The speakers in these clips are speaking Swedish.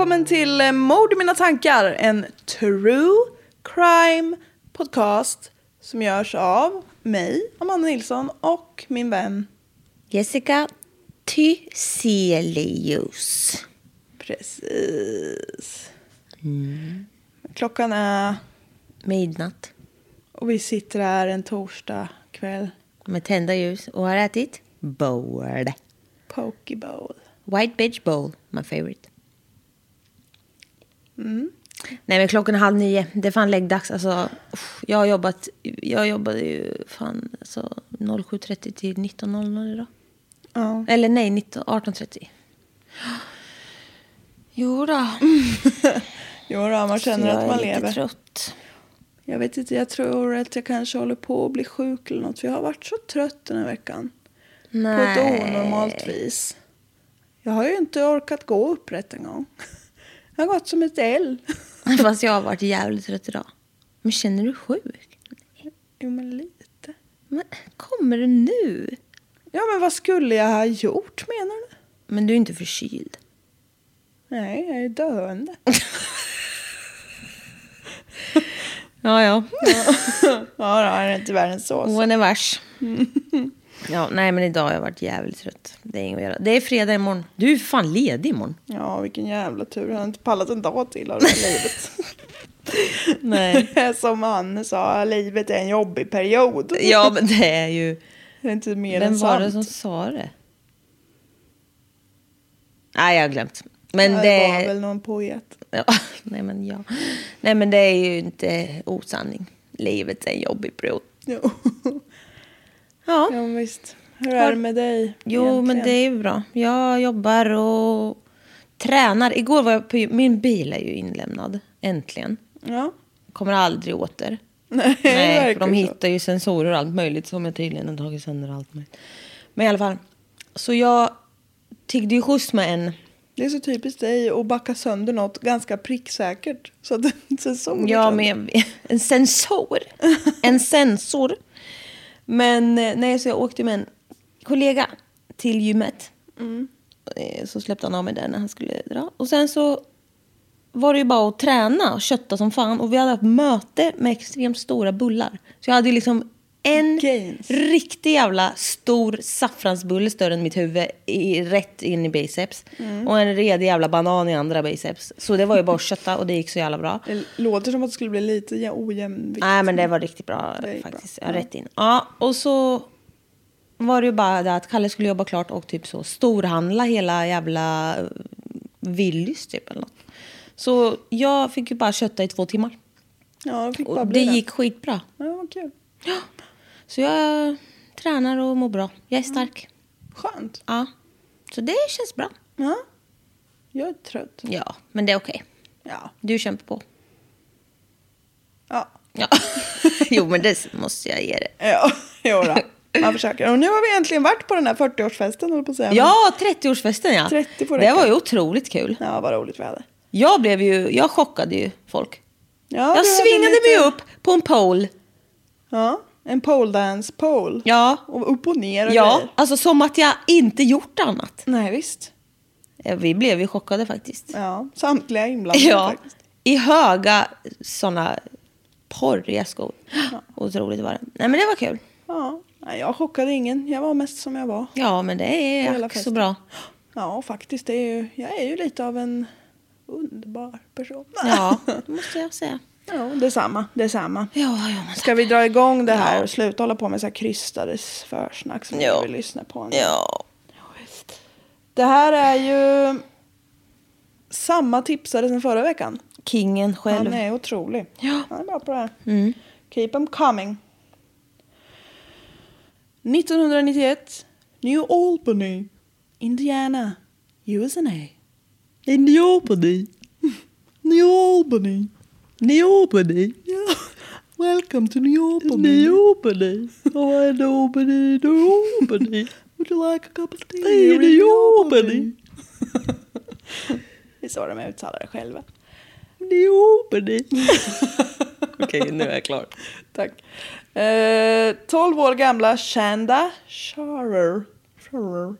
välkommen till eh, Mord i mina tankar. En true crime podcast som görs av mig, Amanda Nilsson och min vän. Jessica Thyselius. Precis. Klockan är... Midnatt. Och vi sitter här en torsdag kväll. Med tända ljus och har ätit bowl. Pokeball. White bitch bowl, my favorite. Nej men klockan är halv nio. Det är fan läggdags. Alltså, jag har jobbat, jag jobbade ju fan alltså, 07.30 till 19.00 idag. Ja. Eller nej, 19 18.30. Jo då. Jo då, man känner att jag man är lite lever. trött. Jag vet inte, jag tror att jag kanske håller på att bli sjuk eller något. För jag har varit så trött den här veckan. Nej. På ett onormalt vis. Jag har ju inte orkat gå upprätt en gång. Jag har gått som ett L. Fast jag har varit jävligt trött idag. Men känner du sjuk? Jo, men lite. Men kommer det nu? Ja, men vad skulle jag ha gjort menar du? Men du är inte förkyld. Nej, jag är döende. Ja, ja. ja, då är det inte värre än så. Hon är vars. Ja, nej men idag har jag varit jävligt trött. Det är inget att göra. Det är fredag imorgon. Du är fan ledig imorgon. Ja, vilken jävla tur. Jag har inte pallat en dag till av det här livet. Nej. Som han sa, livet är en jobbig period. Ja, men det är ju... Det är inte mer Vem än var sant. det som sa det? Nej, jag har glömt. Men Ja, det... det var väl någon poet. Ja, nej, men ja. Nej, men det är ju inte osanning. Livet är en jobbig period. Jo. Ja. ja, men visst. Hur är det med dig? Jo, men egentligen? det är bra. Jag jobbar och tränar. Igår var jag på... Min bil är ju inlämnad. Äntligen. Ja. Kommer aldrig åter. Nej, Nej, för de hittar ju sensorer och allt möjligt som jag tydligen har tagit sönder allt möjligt. Men i alla fall. Så jag tiggde ju skjuts med en. Det är så typiskt dig att backa sönder något ganska pricksäkert. Så att är så Ja, med en sensor. En sensor. Men eh, nej, så jag åkte med en kollega till gymmet. Eh, Så släppte han av mig där när han skulle dra. Och sen så var det ju bara att träna och kötta som fan. Och vi hade haft möte med extremt stora bullar. Så jag hade ju liksom en Gains. riktig jävla stor saffransbulle större än mitt huvud i, rätt in i biceps. Och en redig jävla banan i andra biceps. Så det var ju bara att kötta och det gick så jävla bra. Det låter som att det skulle bli lite ojämn vikt. Nej men det var riktigt bra faktiskt. bra. Ja, rätt in. Ja, och så var det ju bara det att Kalle skulle jobba klart och typ så storhandla hela jävla eh, Willys typ eller något. Så jag fick ju bara kötta i två timmar. Ja, det det gick skitbra. Ja, vad kul. Så jag tränar och mår bra. Jag är stark. Skönt. Ja. Så det känns bra. Ja. Jag är trött. Ja, men det är okej. Ja. Du kämpar på. Ja. Ja. jo, men det måste jag ge det. Ja, jo då. Man försöker. Och nu har vi äntligen varit på den här 40-årsfesten, höll på att säga. Ja, 30-årsfesten ja. 30 får det räcka. var ju otroligt kul. Ja, vad roligt vi hade. Jag blev ju, jag chockade ju folk. Ja, jag hade svingade lite- mig upp på en pole. Ja, en pole dance pole. Ja. Och upp och ner och Ja, grejer. alltså som att jag inte gjort annat. Nej, visst. Ja, Vi blev ju chockade faktiskt. Ja, samtliga inblandade Ja, faktiskt. i höga såna porriga skor. Otroligt var det. Nej men det var kul. Ja, nej, jag chockade ingen. Jag var mest som jag var. Ja men det är ack så bra. Ja, faktiskt. Det är ju, jag är ju lite av en underbar person. Ja, det måste jag säga. Ja detsamma. detsamma. Ja, ja Ska vi dra igång det här Ja. och sluta hålla på med så här krystades försnack som Ja. vi vill lyssna på? nu? Ja. Det här är ju samma tipsare som förra veckan. Kingen själv. Han är otrolig. Ja. Han är bra på det här. Mm. Keep them coming. 1991, New Albany, Indiana, USA. New Albany. New Albany. Albany. Yeah. Welcome to. Oh, I know Albany, New Albany. Would you like a cup of tea? Albany? Albany. Det är så de uttalar det själva. Albany. Okej, nu är jag klar. Tack. Eh, 12 år gamla Shanda Sharer. Sharer.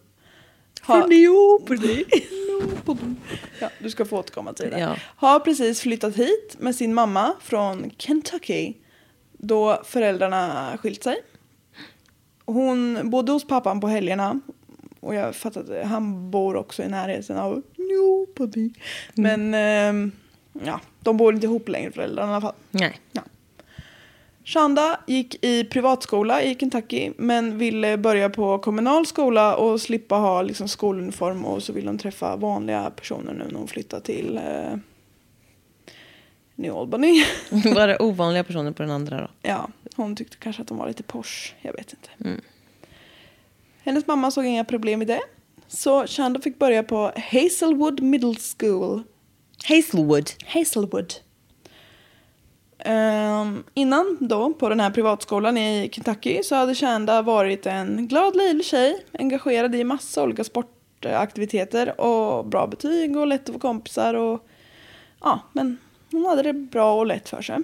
Neopoli. Ja, du ska få återkomma till det. Ja. Har precis flyttat hit med sin mamma från Kentucky då föräldrarna skilt sig. Hon bodde hos pappan på helgerna och jag fattar att han bor också i närheten av Newpody. Men ehm, ja, de bor inte ihop längre föräldrarna i alla fall. Nej. Ja. Shanda gick i privatskola i Kentucky men ville börja på kommunal skola och slippa ha liksom, skoluniform och så vill hon träffa vanliga personer nu när hon flyttar till eh, New Albany. Var det ovanliga personer på den andra då? ja, hon tyckte kanske att de var lite posh, jag vet inte. Hennes mamma såg inga problem i det. Så Shanda fick börja på Hazelwood Middle School Hazelwood. Hazelwood. Ehm, innan då, på den här privatskolan i Kentucky, så hade Shanda varit en glad, livlig tjej. Engagerad i massa olika sportaktiviteter och bra betyg och lätt att få kompisar. Och, ja, men hon hade det bra och lätt för sig.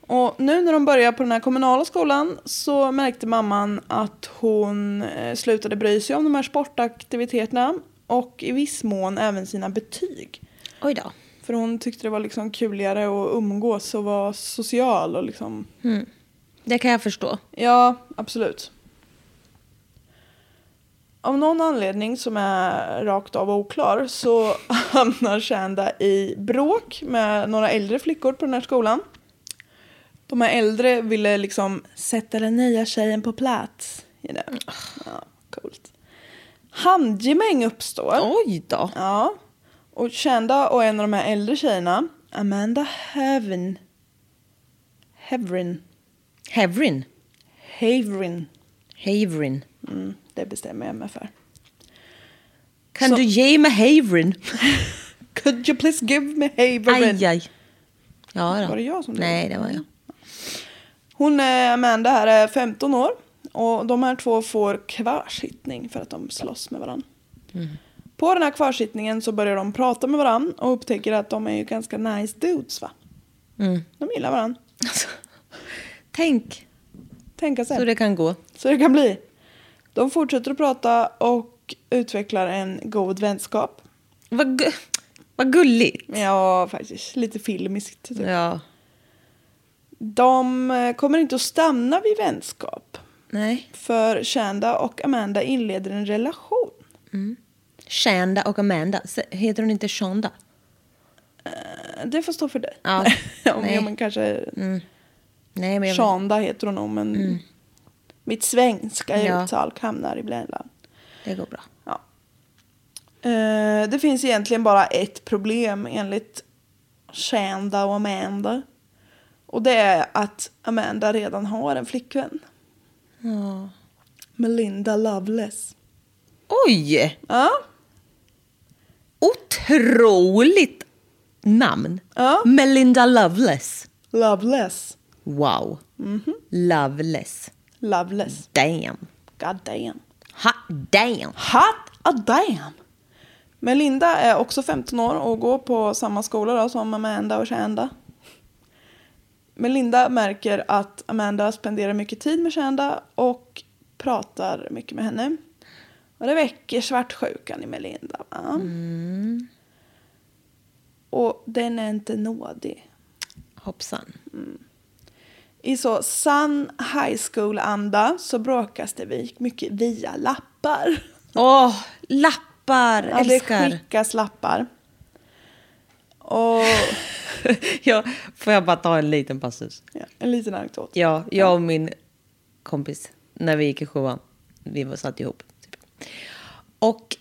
Och nu när de började på den här kommunala skolan så märkte mamman att hon eh, slutade bry sig om de här sportaktiviteterna och i viss mån även sina betyg. Oj då. För hon tyckte det var liksom kuligare att umgås och vara social och liksom... Det kan jag förstå. Ja, absolut. Av någon anledning som är rakt av oklar så hamnar Shanda i bråk med några äldre flickor på den här skolan. De här äldre ville liksom sätta den nya tjejen på plats. i det. Ja, coolt. Handgemäng uppstår. Oj då. Ja. Och Shanda och en av de här äldre tjejerna, Amanda Heaven. Heverin. Hevrin. Haverin. Havrin. Mm, det bestämmer jag mig för. Kan Så- du ge mig Havrin? Could you please give me Haverin? Aj, aj. Ja då. Var det jag som Nej, det var jag. Hon, eh, Amanda här, är 15 år. Och de här två får kvarsittning för att de slåss med varandra. På den här kvarsittningen så börjar de prata med varandra och upptäcker att de är ju ganska nice dudes va? Mm. De gillar varandra. Alltså, tänk Tänka sig. så det kan gå. Så det kan bli. De fortsätter att prata och utvecklar en god vänskap. Vad, gu- vad gulligt. Ja, faktiskt. Lite filmiskt. Typ. Ja. De eh, kommer inte att stanna vid vänskap. Nej. För Shanda och Amanda inleder en relation. Shanda och Amanda. Heter hon inte Shonda? Eh, Det får stå för dig. Ja, Om nej. men kanske Nej, men jag Shanda heter hon nog, men mitt svenska Ja. uttal hamnar ibland. det går bra. Ja. Eh, det finns egentligen bara ett problem enligt Shanda och Amanda. Och det är att Amanda redan har en flickvän. Ja. Melinda Loveless. Oj! Ja, Otroligt namn. Ja. Melinda Loveless. Loveless. Wow. Mhm. Loveless. Loveless. Damn. God damn. Hot damn. Hot a damn! Melinda är också 15 år och går på samma skola då, som Amanda och Shanda. Melinda märker att Amanda spenderar mycket tid med Shanda och pratar mycket med henne. Och det väcker svartsjukan i Melinda. Va? Och den är inte nådig. Hoppsan. I så sann high school-anda så bråkas det mycket via lappar. Åh, lappar. Ja, det Älskar. skickas lappar. Och ja, får jag bara ta en liten passus? ja, en liten anekdot. Ja, jag och min kompis, när vi gick i sjuan, vi var satt ihop. Och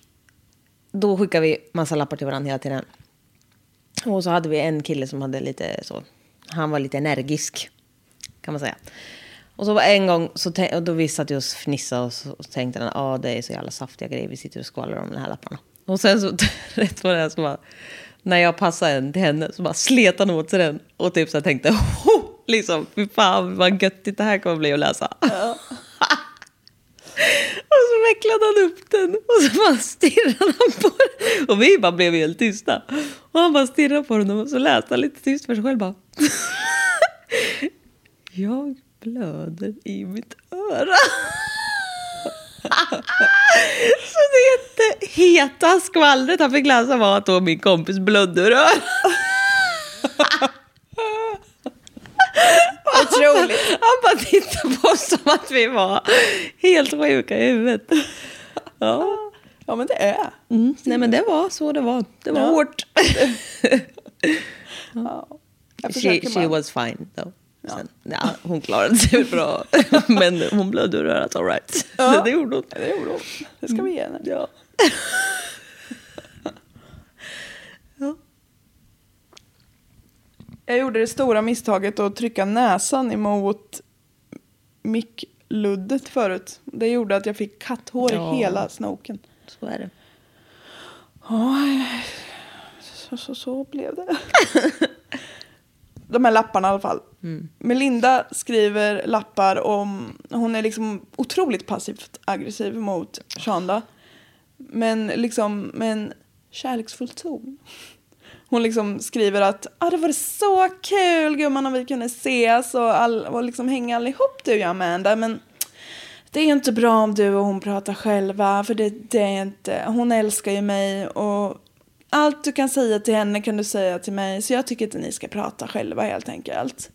då skickade vi massa lappar till varandra hela tiden. Och så hade vi en kille som hade lite så, han var lite energisk, kan man säga. Och så var en gång, så och då vi satt och fnissade och så, och tänkte han, ja det är så jävla saftiga grejer, vi sitter och skvallrar om de här lapparna. Och sen så, rätt vad det är, så bara, när jag passade en till henne så bara slet han åt sig den och typ så här tänkte, oh, liksom, fy fan vad göttigt det här kommer bli att läsa. Och så vecklade han upp den och så bara stirrade han på den. Och vi bara blev helt tysta. Och han bara stirrade på den och så läste han lite tyst för sig själv bara. Jag blöder i mitt öra. Så det är heta skvallret han fick läsa var att då min kompis blödde ur örat. Otroligt. Han bara tittade på oss som att vi var helt sjuka i huvudet. Ja. Ja, men det är. Mm. Nej men det var så det var. Det var Ja. hårt. Ja. She, she was fine though. Sen, ja, hon klarade sig bra. men hon blödde ur örat all right. Ja. det gjorde hon. Det gjorde hon. Det ska vi ge henne. Ja. Jag gjorde det stora misstaget att trycka näsan emot mickluddet förut. Det gjorde att jag fick katthår Ja. i hela snoken. Så är det. Oj, så, så, så blev det. De här lapparna i alla fall. Melinda skriver lappar om, hon är liksom otroligt passivt aggressiv mot Shanda. Men liksom med en kärleksfull ton. Hon liksom skriver att ah, det var så kul gumman om vi kunde ses och, all, och liksom hänga allihop du och Amanda. Men det är inte bra om du och hon pratar själva för det, det är inte, hon älskar ju mig och allt du kan säga till henne kan du säga till mig så jag tycker inte ni ska prata själva helt enkelt.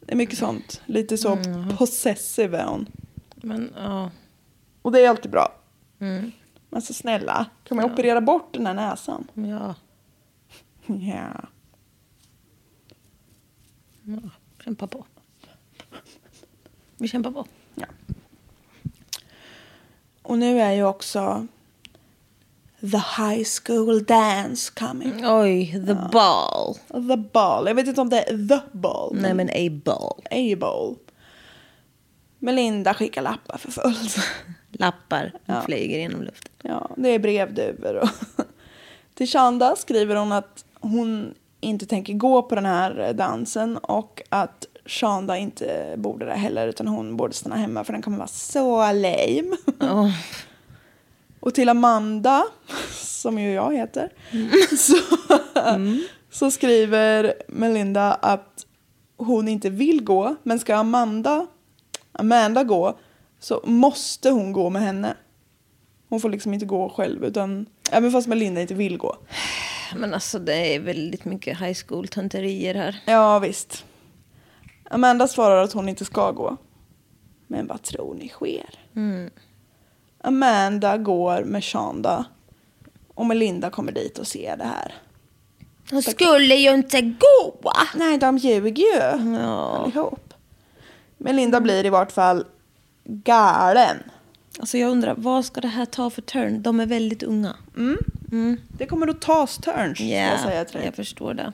Det är mycket sånt, lite så possessive är hon. Men ja. Och det är alltid bra. Mm. Men så snälla, kan man operera bort den här näsan? Ja. Ja. ja. Kämpa på. Vi kämpar på. ja. Och nu är ju också The High School Dance coming. Oj, the ball. The Ball. Jag vet inte om det är The Ball. Nej men a ball. A-Ball. Melinda skickar lappar för fullt. Lappar Ja. flyger genom luften. Ja, det är brevduvor. Och Till Shanda skriver hon att hon inte tänker gå på den här dansen och att Shanda inte borde det heller utan hon borde stanna hemma för den kommer vara så lame. Åh. Och till Amanda, som ju jag heter, så, så skriver Melinda att hon inte vill gå, men ska Amanda, Amanda gå så måste hon gå med henne. Hon får liksom inte gå själv, utan även fast Melinda inte vill gå. Men alltså det är väldigt mycket high school tönterier här. Ja, visst. Amanda svarar att hon inte ska gå. Men vad tror ni sker? Mm. Amanda går med Shanda och Melinda kommer dit och ser det här. De skulle ju inte gå. Nej, de ljuger ju Ja. allihop. Melinda blir i vart fall galen. Alltså jag undrar, vad ska det här ta för turn? De är väldigt unga. Mm. Mm. Det kommer att tas turns, ska jag säga till dig. jag förstår det.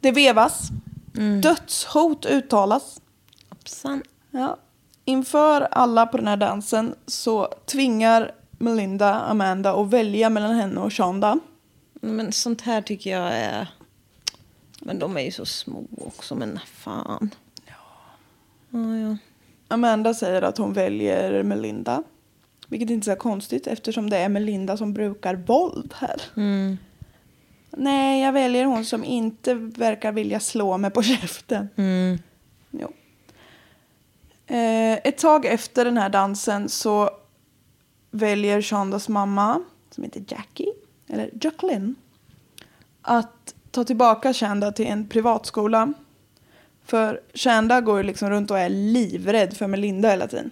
Det vevas. Mm. Dödshot uttalas. Hoppsan. Ja. Inför alla på den här dansen så tvingar Melinda Amanda att välja mellan henne och Shonda. Men sånt här tycker jag är... Men de är ju så små också, men fan. Ja. Ja, ja. Amanda säger att hon väljer Melinda. Vilket inte är så konstigt eftersom det är Melinda som brukar våld här. Mm. Nej, jag väljer hon som inte verkar vilja slå mig på käften. Mm. Jo. Eh, ett tag efter den här dansen så väljer Shondas mamma, som heter Jackie, eller Jacqueline, att ta tillbaka Shanda till en privatskola. För Shanda går ju liksom runt och är livrädd för Melinda hela tiden.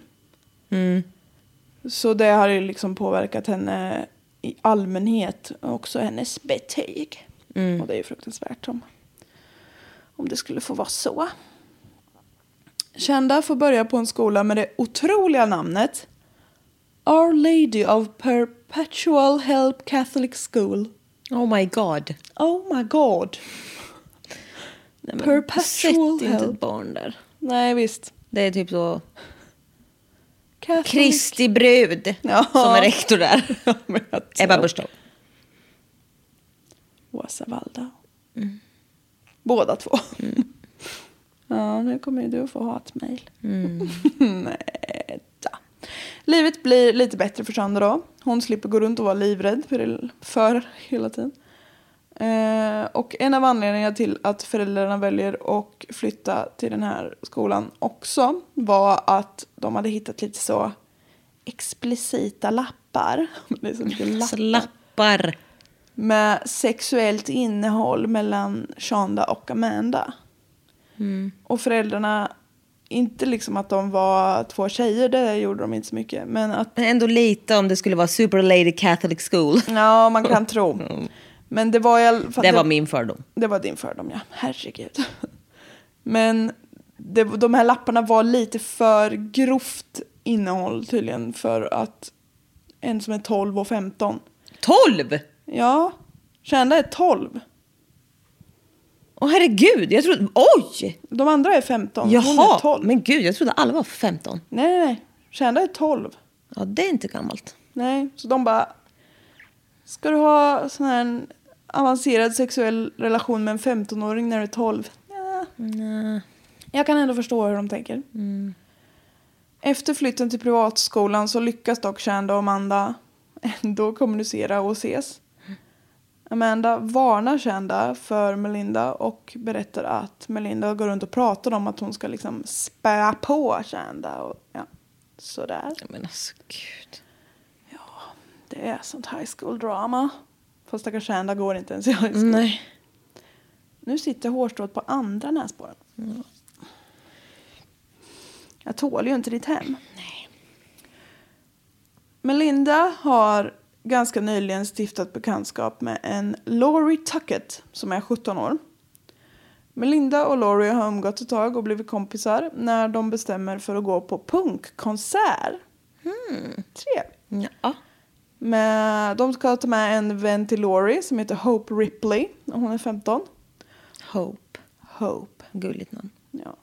Mm. Så det har ju liksom påverkat henne i allmänhet och också hennes betyg. Mm. Och det är ju fruktansvärt om, om det skulle få vara så. Kända får börja på en skola med det otroliga namnet Our Lady of Perpetual Help Catholic School. Oh my god. Oh my god. Nej, Perpetual Sätt inte ett barn där. Nej visst. Det är typ så Catholic. Kristi brud Ja. som är rektor där. Ebba Busch Thor. Åsa Waldau. Båda två. Ja, nu kommer ju du att få hatmejl. Nej då. Livet blir lite bättre för Sandra då. Hon slipper gå runt och vara livrädd för, för hela tiden. Eh, och en av anledningarna till att föräldrarna väljer att flytta till den här skolan också var att de hade hittat lite så explicita lappar. Det är så mycket lappar. Lappar. med sexuellt innehåll mellan Shonda och Amanda. Och föräldrarna, inte liksom att de var två tjejer, det gjorde de inte så mycket. Men att, Men ändå lite om det skulle vara Super Lady Catholic School. ja man kan tro. Men det var i alla fall... Det var min fördom. Det var din fördom, ja. Herregud. Men det, de här lapparna var lite för grovt innehåll tydligen för att en som är 12 och 15. 12! Ja, Kända är 12. Åh herregud, jag trodde... Oj! De andra är 15. Hon är Jaha, 12. men gud, jag trodde alla var 15. Nej, nej, nej. Kända är 12. Ja, det är inte gammalt. Nej, så de bara... Ska du ha sån här avancerad sexuell relation med en 15-åring när du är 12? Ja. Nej. Jag kan ändå förstå hur de tänker. Efter flytten till privatskolan så lyckas dock Shanda och Amanda ändå kommunicera och ses. Amanda varnar Shanda för Melinda och berättar att Melinda går runt och pratar om att hon ska liksom spöa på Shanda och ja, sådär. Men alltså gud. Det är sånt high school drama. Fast stackars Shanda går inte ens i high school. Nej. Nu sitter hårstrået på andra näsborren. Jag tål ju inte ditt hem. Nej. Melinda har ganska nyligen stiftat bekantskap med en Laurie Tuckett som är 17 år. Melinda och Laurie har umgått ett tag och blivit kompisar när de bestämmer för att gå på punkkonsert. Trevligt. Ja. Men de ska ta med en vän till Laurie som heter Hope Ripley och hon är 15. Hope. Hope. Gulligt namn. Ja.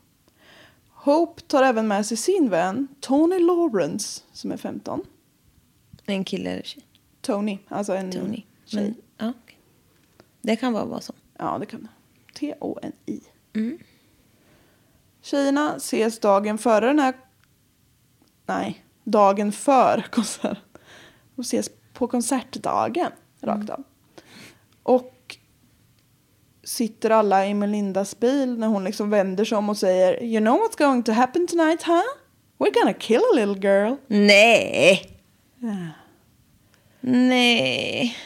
Hope tar även med sig sin vän Tony Lawrence som är 15. En kille eller tjej? Tony, alltså en Tony. tjej. Men, ja, okej. Det kan vara vad som. Ja, det kan det. T-O-N-I. Mm. Tjejerna ses dagen före den här... Nej, dagen för konserten. De ses på konsertdagen, rakt av. Och sitter alla i Melindas bil när hon liksom vänder sig om och säger You know what's going to happen tonight, huh? We're gonna kill a little girl. Nej! Nej.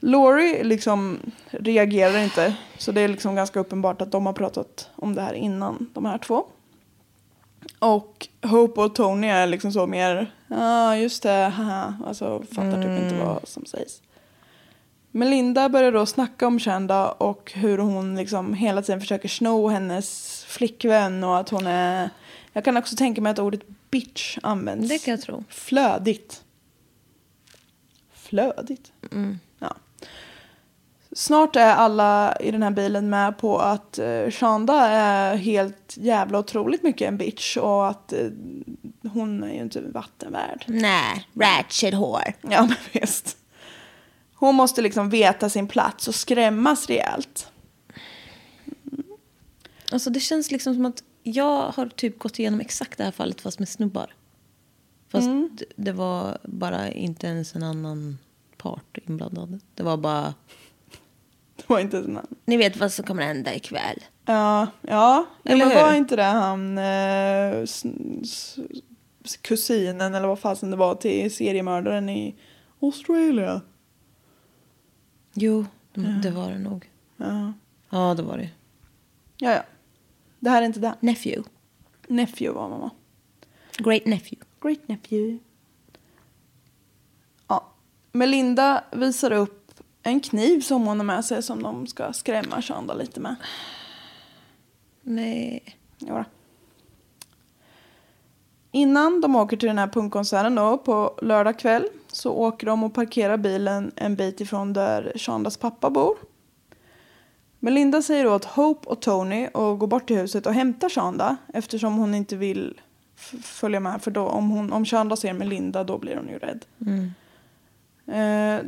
Laurie liksom reagerar inte. Så det är liksom ganska uppenbart att de har pratat om det här innan, de här två. Och Hope och Tony är liksom så mer, ja ah, just det, haha. Alltså fattar typ inte vad som sägs. Melinda börjar då snacka om Shanda och hur hon liksom hela tiden försöker sno hennes flickvän och att hon är... Jag kan också tänka mig att ordet bitch används. Det kan jag tro. Flödigt. Flödigt? Ja. Snart är alla i den här bilen med på att uh, Shanda är helt jävla otroligt mycket en bitch och att eh, hon är ju inte vattenvärd. Nej, ratchet hår. Ja, men visst. Hon måste liksom veta sin plats och skrämmas rejält. Alltså det känns liksom som att jag har typ gått igenom exakt det här fallet fast med snubbar. Fast d- det var bara inte ens en annan part inblandad. Det var bara, Det var inte sån här. ni vet vad som kommer hända ikväll. Ja, ja. Eller men var hur? inte det han eh, s- s- kusinen eller vad fasen det var till seriemördaren i Australien? Jo, det var det nog. Ja, Ja, det var det. ja. ja. Det här är inte det. Nephew. Nephew var mamma. Great nephew. Great nephew. Ja. Melinda visar upp en kniv som hon har med sig som de ska skrämma Shanda lite med. Nej. Jodå. Innan de åker till den här punkkonserten då på lördag kväll så åker de och parkerar bilen en bit ifrån där Shandas pappa bor. Melinda säger då att Hope och Tony och går bort till huset och hämtar Shanda eftersom hon inte vill följa med för då om, hon, om Shanda ser Melinda då blir hon ju rädd. Eh,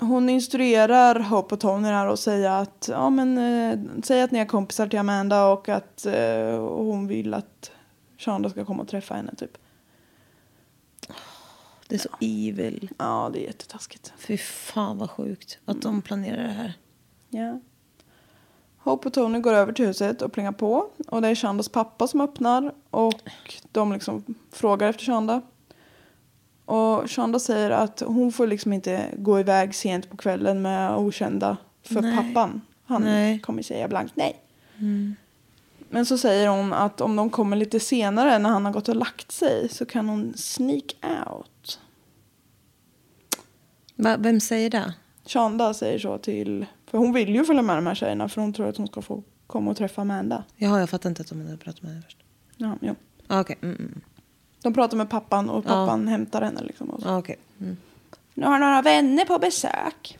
hon instruerar Hope och Tony här och säger att, ja, men, eh, säg att ni är kompisar till Amanda och att eh, hon vill att Shanda ska komma och träffa henne. Typ. Det är så evil. Ja, det är jättetaskigt. Fy fan vad sjukt att de planerar det här. Ja. Hope och Tony går över till huset och plingar på. Och det är Shandas pappa som öppnar och de liksom frågar efter Shanda. Och Shonda säger att hon får liksom inte gå iväg sent på kvällen med okända. För Nej. pappan, han Nej. kommer säga blankt nej. Men så säger hon att om de kommer lite senare när han har gått och lagt sig så kan hon sneak out. Va, vem säger det? Shonda säger så till... För hon vill ju följa med de här tjejerna för hon tror att hon ska få komma och träffa Amanda. Jaha, jag fattar inte att de hade pratat med henne först. Ja, jo. Ah, Okej. Mm, mm. De pratar med pappan och pappan hämtar henne. Liksom och så. Okej. Mm. Nu har några vänner på besök.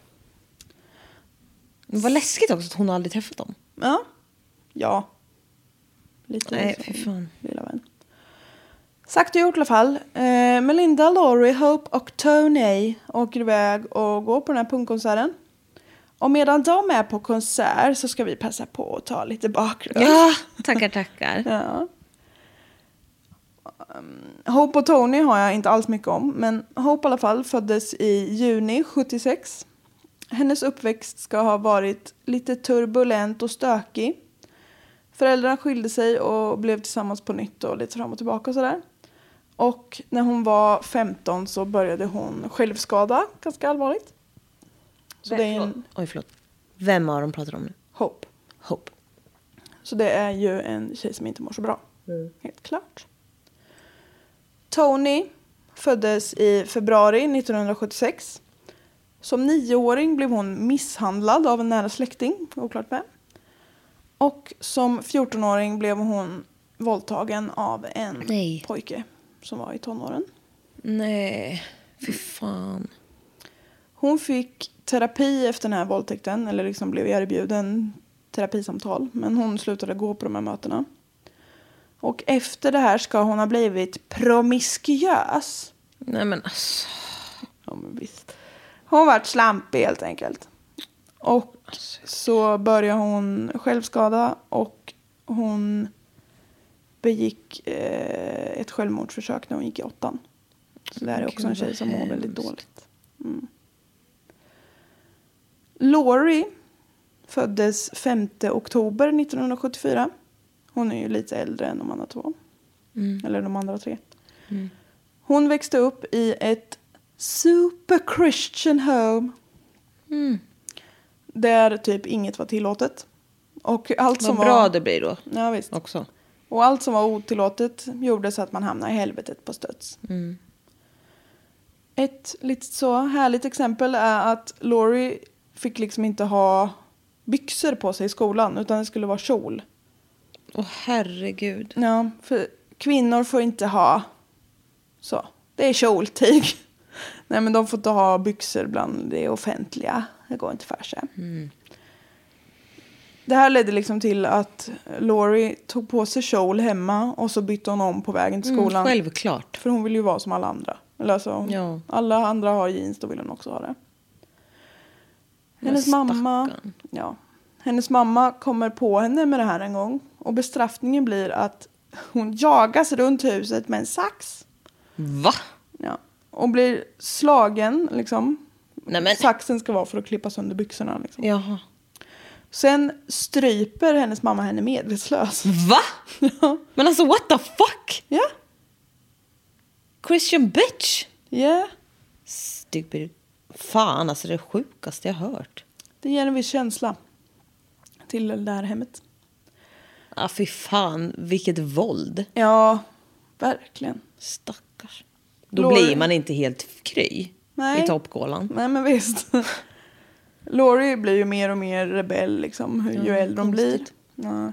Men Vad läskigt också att hon aldrig träffat dem. Ja. Ja. Lite Nej, fy fan. Lilla vän. Sagt och gjort i alla fall. Eh, Melinda, Laurie, Hope och Tony åker iväg och går på den här punkkonserten. Och medan de är på konsert så ska vi passa på att ta lite bakgrund. Ja, tackar, tackar. Ja. Um, Hope och Tony har jag inte alls mycket om. Men Hope i alla fall föddes i juni 76. Hennes uppväxt ska ha varit lite turbulent och stökig. Föräldrarna skilde sig och blev tillsammans på nytt och lite fram och tillbaka och sådär. Och när hon var 15 så började hon självskada ganska allvarligt. Så det är en Oj, förlåt. Vem av dem pratar du om nu? Hope. Hope. Så det är ju en tjej som inte mår så bra. Helt klart. Tony föddes i februari 1976. Som nioåring blev hon misshandlad av en nära släkting, oklart vem. Och som 14-åring blev hon våldtagen av en Nej. pojke som var i tonåren. Nej, fy fan. Hon fick terapi efter den här våldtäkten, eller liksom blev erbjuden terapisamtal. Men hon slutade gå på de här mötena. Och efter det här ska hon ha blivit promiskuös. Nej men alltså. Ja, men visst. Hon vart slampig helt enkelt. Och så började hon självskada och hon begick eh, ett självmordsförsök när hon gick i åttan. Så det här är också en tjej som mår väldigt dåligt. Mm. Laurie föddes 5 oktober 1974. Hon är ju lite äldre än de andra två. Eller de andra tre. Hon växte upp i ett super Christian home. Mm. Där typ inget var tillåtet. Och allt som Vad bra var... det blir då Ja, visst. också. Och allt som var otillåtet gjorde så att man hamnade i helvetet på studs. Mm. Ett lite så härligt exempel är att Laurie fick liksom inte ha byxor på sig i skolan utan det skulle vara kjol. Åh herregud. Ja, för kvinnor får inte ha så. Det är kjoltyg. Nej men de får inte ha byxor bland det offentliga. Det går inte för sig. Det här ledde liksom till att Laurie tog på sig kjol hemma och så bytte hon om på vägen till skolan. Mm, självklart. För hon vill ju vara som alla andra. Eller alltså, Ja. alla andra har jeans, då vill hon också ha det. Hennes mamma, ja, hennes mamma kommer på henne med det här en gång. Och bestraffningen blir att hon jagas runt huset med en sax. Va? Ja, och blir slagen liksom. Nej men. Saxen ska vara för att klippa sönder byxorna. Liksom. Jaha. Sen stryper hennes mamma henne medvetslös. Va? Ja. Men alltså what the fuck? Ja, Christian bitch. yeah. Stupid. Fan alltså det sjukaste jag hört. det ger en viss känsla till det här hemmet. Ah, fy fan, vilket våld. Ja, verkligen. Stackars. Då Laurie- blir man inte helt kry Nej. i toppkolan. Nej men visst. Laurie blir ju mer och mer rebell liksom, ju Ja, äldre hon blir. Ja.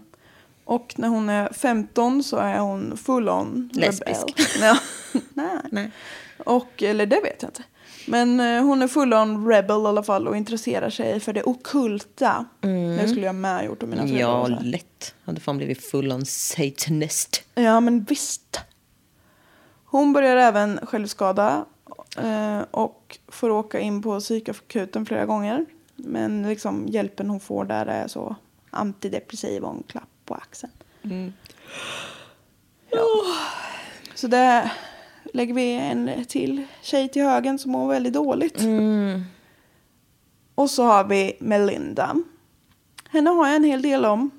Och när hon är 15 så är hon full on Lesbisk. rebell. Ja. Nej. Nej. Och, eller det vet jag inte. Men eh, hon är full on rebel i alla fall och intresserar sig för det okulta. Det skulle jag med gjort om mina föräldrar Ja, var så här. lätt. Hade fan blivit full on satanist. Ja, men visst. Hon börjar även självskada eh, och får åka in på psykakuten flera gånger. Men liksom hjälpen hon får där är så antidepressiv och en klapp på axeln. Ja. Så där lägger vi en till tjej till högen som mår väldigt dåligt. Och så har vi Melinda. Henne har jag en hel del om.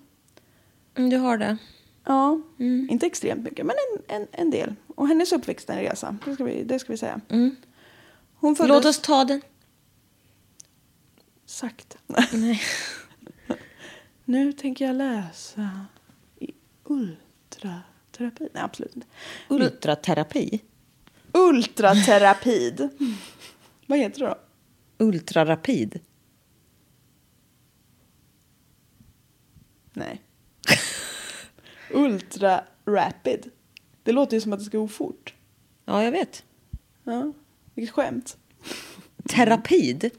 Mm, du har det. Ja, inte extremt mycket, men en, en, en del. Och hennes uppväxt är en resa, det ska vi, det ska vi säga. Mm. Hon föddes... Låt oss ta den. Sakta. Nej. Nu tänker jag läsa i ultraterapi. Nej, absolut inte. Ultraterapi. Ultraterapid. Vad heter det då? Ultrarapid. Nej. Ultra rapid. Det låter ju som att det ska gå fort. Ja, jag vet. Ja, vilket skämt. Terapid.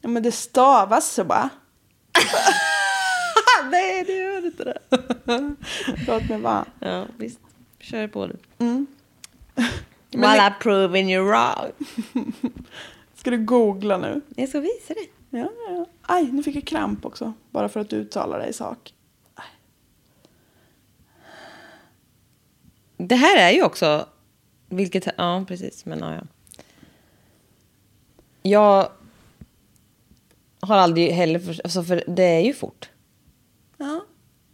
Ja, men det stavas så bara. Nej, det gör inte det. Låt mig vara. Ja, visst. Kör på du. Mm. Men Well, det- proving you wrong. Ska du googla nu? Jag ska visa dig. Ja, ja, ja. Aj, nu fick jag kramp också. Bara för att du uttalar dig i sak. Det här är ju också... Vilket... Ja, precis. Men ja, ja. Jag har aldrig heller... För, alltså för det är ju fort. Ja.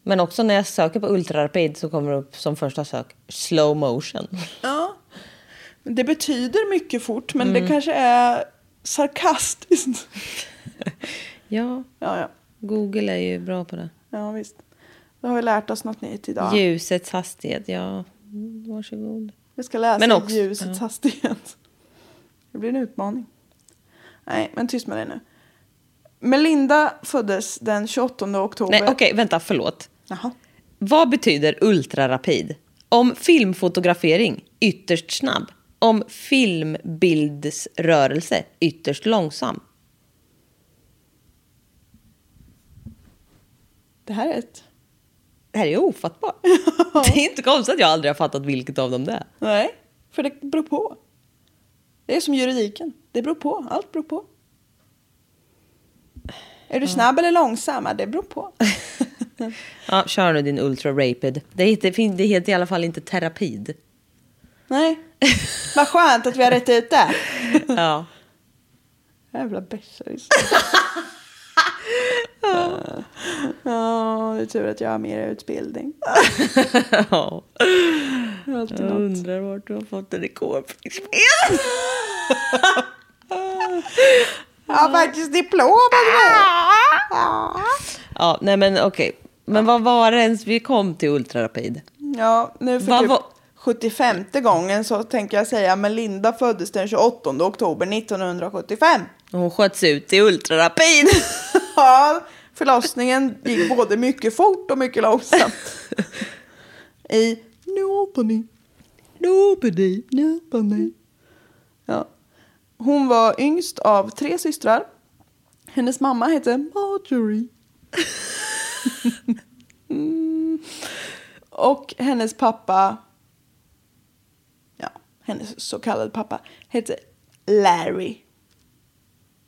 Men också när jag söker på ultrarapid så kommer det upp som första sök slow motion. ja. Det betyder mycket fort, men det kanske är sarkastiskt. Ja, Ja, ja. Google är ju bra på det. Ja, visst. Då har vi lärt oss något nytt idag. Ljusets hastighet, ja. Varsågod. Vi ska läsa Men också- ljusets ja. hastighet. Det blir en utmaning. Nej, men tyst med dig nu. Melinda föddes den 28 oktober. Nej, okej, vänta, förlåt. Jaha. Vad betyder ultrarapid? Om filmfotografering, ytterst snabb. Om filmbildsrörelse, ytterst långsam. Det här är ett... Det här är ofattbart. Det är inte konstigt att jag aldrig har fattat vilket av dem det är. Nej, för det beror på. Det är som juridiken. Det beror på. Allt beror på. Är du snabb eller långsam? Ja, Det beror på. Ja, kör nu din ultra-rapid. Det heter, det heter i alla fall inte terapid. Nej. Vad skönt att vi har rätt ut det. Ja. Jävla besserwisser. Ja, det är tur att jag har mer utbildning. ja. Jag undrar vart du har fått en rekordspel. Jag har faktiskt diplom. Ja. Nej men okej. Men vad var det ens vi kom till ultrarapid? Ja, nu för Vad var- 75 gången så tänker jag säga Melinda föddes den 28 oktober 1975. Och Hon sköts ut i ultrarapid. Ja, förlossningen gick både mycket fort och mycket långsamt. I Nobody. Nobody. Nobody. Ja. Hon var yngst av tre systrar. Hennes mamma hette Marjorie. Mm. Och hennes pappa, hennes så kallade pappa hette Larry.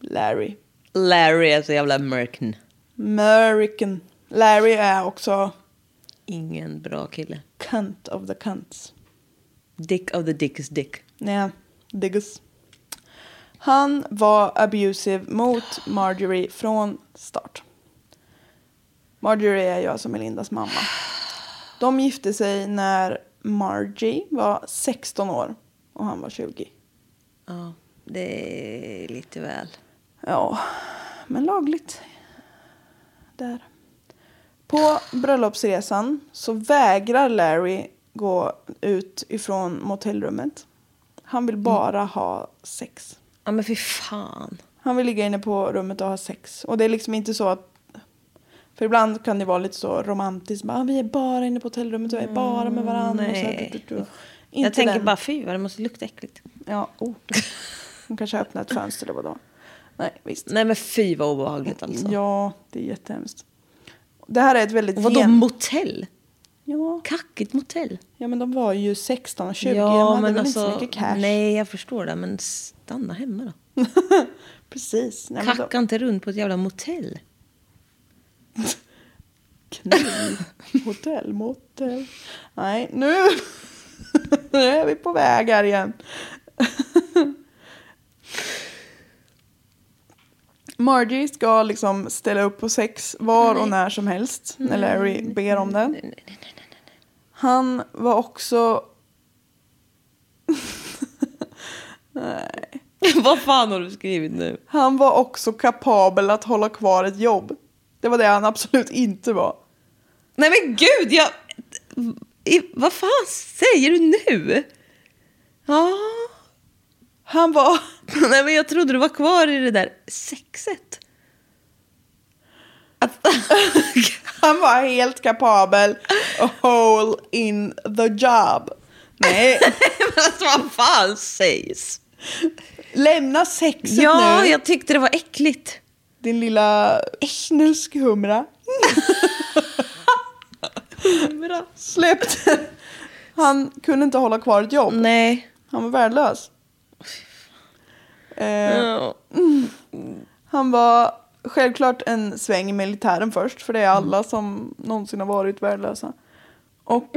Larry. Larry är så jävla American. American. Larry är också Ingen bra kille. cunt of the cunts. Dick of the dickest dick. Nej, diggus. Han var abusive mot Marjorie från start. Marjorie är ju alltså Melindas mamma. De gifte sig när Margie var 16 år och han var 20. Ja, det är lite väl. Ja, men lagligt. Där. På bröllopsresan så vägrar Larry gå ut ifrån motellrummet. Han vill bara ha sex. Ja men fy fan. Han vill ligga inne på rummet och ha sex. Och det är liksom inte så att... För ibland kan det vara lite så romantiskt. Bara, "Ah, vi är bara inne på hotellrummet och är bara med varandra. och så här, nej. du, du, du. jag Inte tänker den. bara fy vad det måste lukta äckligt. Ja, oh. Hon kanske öppnar ett fönster eller vadå. Nej, visst. Nej men fy vad obehagligt alltså. Ja, det är jättehemskt. Det här är ett väldigt... Och vadå gen- motell? Ja. Kackigt motell. ja, men de var ju 16 och 20. ja de hade men väl inte så alltså. mycket cash. Nej jag förstår det men stanna hemma då. Precis. Nej, Kacka då, inte runt på ett jävla motell. kniv, hotell, motell. Nej, nu, nu är vi på väg här igen. Margie ska liksom ställa upp på sex var och när som helst när Larry ber om det. Han var också... Nej. Vad fan har du skrivit nu? Han var också kapabel att hålla kvar ett jobb. Det var det han absolut inte var. Nej men gud, jag... Vad fan säger du nu? Ja. Han var... Nej men jag trodde du var kvar i det där sexet. Att, Han var helt kapabel a hole in the job. Nej, men alltså, vad fan sägs? lämna sexet Ja, nu. jag tyckte det var äckligt. Din lilla snuskhumra. Bra. Släpp den. Han kunde inte hålla kvar ett jobb. Nej. Han var värdelös. Eh, han var självklart en sväng i militären först. För det är alla som någonsin har varit värdelösa. Och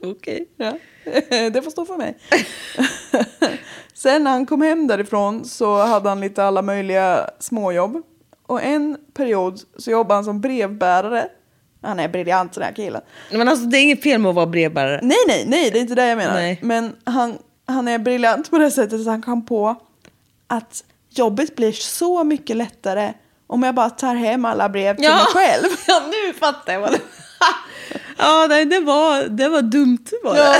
Okej. Ja, det får stå för mig. Sen när han kom hem därifrån så hade han lite alla möjliga småjobb. Och en period så jobbade han som brevbärare. Han är briljant den här killen. Men alltså det är inget fel med att vara brevbärare. Nej, nej, nej, det är inte det jag menar. Nej. Men han, han är briljant på det sättet att han kom på att jobbet blir så mycket lättare om jag bara tar hem alla brev till mig själv. Ja, nu fattar jag vad det Ja, nej, det var, det var dumt var det. Ja,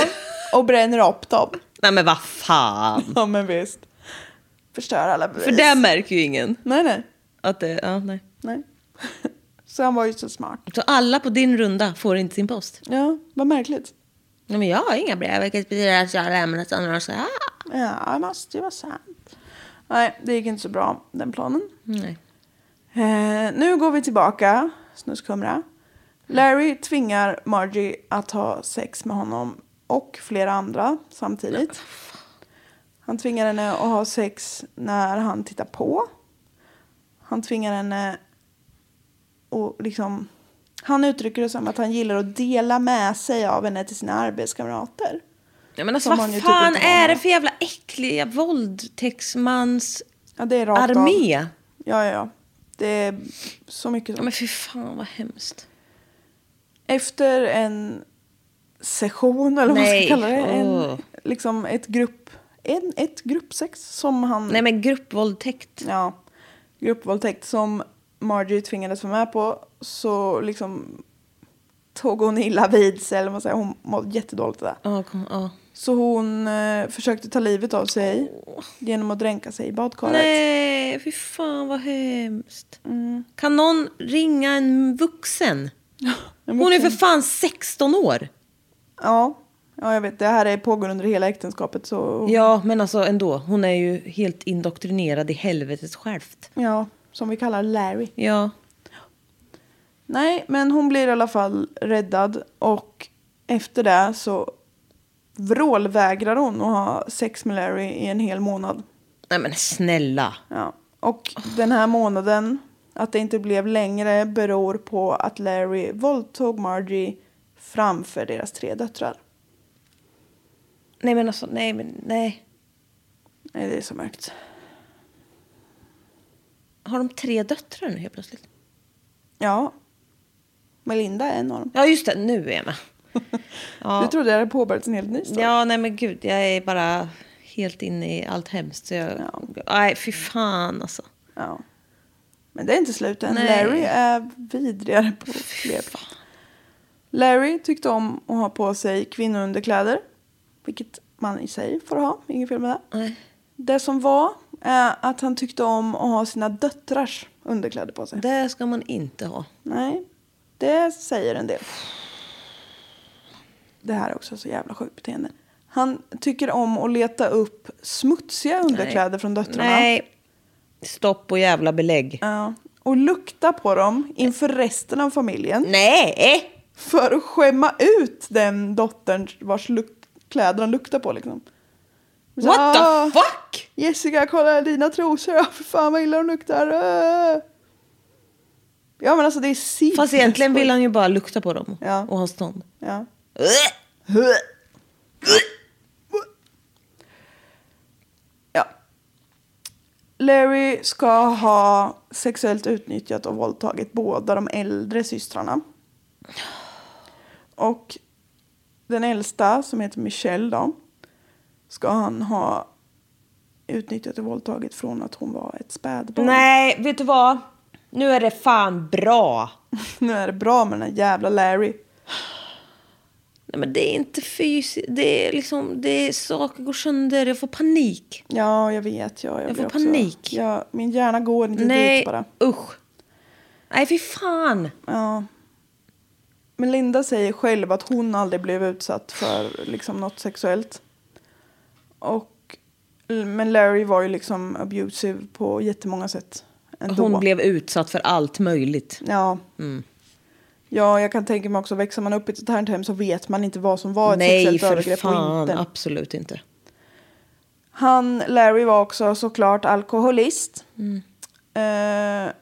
och bränner upp dem. Nej men vad fan. Ja, men visst. Förstör alla bevis. För det märker ju ingen. Nej, nej. Att det, ja, nej. Nej. Så han var ju så smart. Så alla på din runda får inte sin post? Ja, vad märkligt. Nej, men jag har inga brev, vilket betyder att jag har lämnat andra och så här. Ja, det måste ju vara sant. Nej, det gick inte så bra, den planen. Nej. Eh, nu går vi tillbaka, snuskumra. Larry tvingar Margie att ha sex med honom och flera andra samtidigt. Han tvingar henne att ha sex när han tittar på. Han tvingar henne att liksom... Han uttrycker det som att han gillar att dela med sig av henne till sina arbetskamrater. Ja, men alltså, Som vad fan är det för jävla äckliga våldtäktsmans Ja, det är rakt av. armé? Ja, ja, ja. Det är så mycket Ja, men fy fan vad hemskt. Efter en session, eller vad man ska kalla det. En, liksom ett grupp... En, ett gruppsex som han... Nej men gruppvåldtäkt. Ja, gruppvåldtäkt som Margie tvingades vara med på. Så liksom tog hon illa vid sig, eller man säger. Hon mådde jättedåligt där. Ja, kom, ja. Så hon eh, försökte ta livet av sig genom att dränka sig i badkaret. Nej, fy fan vad hemskt. Mm. Kan någon ringa en vuxen? En Hon är för vuxen- fan 16 år. Ja, ja, jag vet. Det här är pågår under hela äktenskapet. Så... Ja, men alltså ändå. Hon är ju helt indoktrinerad i helvetet självt. ja, som vi kallar Larry. Ja. Nej, men hon blir i alla fall räddad och efter det så vrålvägrar hon att ha sex med Larry i en hel månad. Nej men snälla. Ja. Och den här månaden, att det inte blev längre, beror på att Larry våldtog Margie framför deras tre döttrar. Nej men alltså, nej men nej. Nej, det är så mörkt. Har de tre döttrar nu helt plötsligt? Ja. Melinda är en av dem. Ja just det, nu är jag med. Ja. Du trodde jag hade påbörjat en helt ny story. Ja, nej men gud, jag är bara helt inne i allt hemskt. Så jag, Ja. Nej, fy fan alltså. Ja. Men det är inte slut än. Nej. Larry är vidrigare på fler plan. Larry tyckte om att ha på sig kvinnounderkläder. Vilket man i sig får ha, inget fel med det. Nej. Det som var är att han tyckte om att ha sina döttrars underkläder på sig. Det ska man inte ha. Nej, det säger en del. Det här är också så jävla sjukt beteende. Han tycker om att leta upp smutsiga underkläder från döttrarna. Nej. Stopp och jävla belägg. Ja. Och lukta på dem inför resten av familjen. Nej! För att skämma ut den dottern vars luk- kläder han luktar på liksom. Så, What "Ah, the fuck? Jessica, kolla dina trosor. Ja, för fan vad illa de luktar. Ah." Ja men alltså det är sinnessjukt. Fast egentligen vill han ju bara lukta på dem Ja. och ha stånd. Ja. Ja. Larry ska ha sexuellt utnyttjat och våldtagit båda de äldre systrarna. Och den äldsta, som heter Michelle då, ska han ha utnyttjat och våldtagit från att hon var ett spädbarn. Nej, vet du vad? Nu är det fan bra. nu är det bra med den här jävla Larry. Nej, men det är inte fysiskt. Det är liksom, det är saker går sönder. Jag får panik. Ja, jag vet. Ja, jag, Jag får panik. Ja, min hjärna går inte Nej, dit bara. usch. Nej, fy fan. Ja. Men Linda säger själv att hon aldrig blev utsatt för liksom, något sexuellt. Och, men Larry var ju liksom abusive på jättemånga sätt. Ändå. Hon blev utsatt för allt möjligt. Ja. Ja, jag kan tänka mig också, växer man upp i ett sånt här hem så vet man inte vad som var ett Nej, sexuellt för övergrepp och fan. inte. Absolut inte. Han, Larry, var också såklart alkoholist. Eh,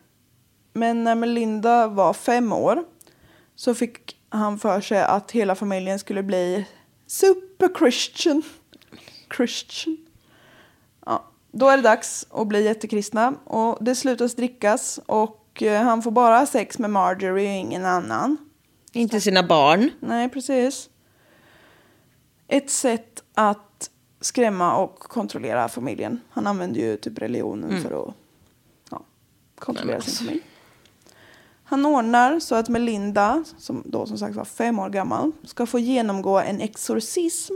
men när Melinda var fem år så fick han för sig att hela familjen skulle bli super Christian. Christian. Då är det dags att bli jättekristna och det slutar drickas och eh, han får bara sex med Marjorie och ingen annan. Inte sina barn. Nej, precis. Ett sätt att skrämma och kontrollera familjen. Han använder ju typ religionen för att ja, kontrollera sin familj. Han ordnar så att Melinda, som då som sagt var fem år gammal, ska få genomgå en exorcism.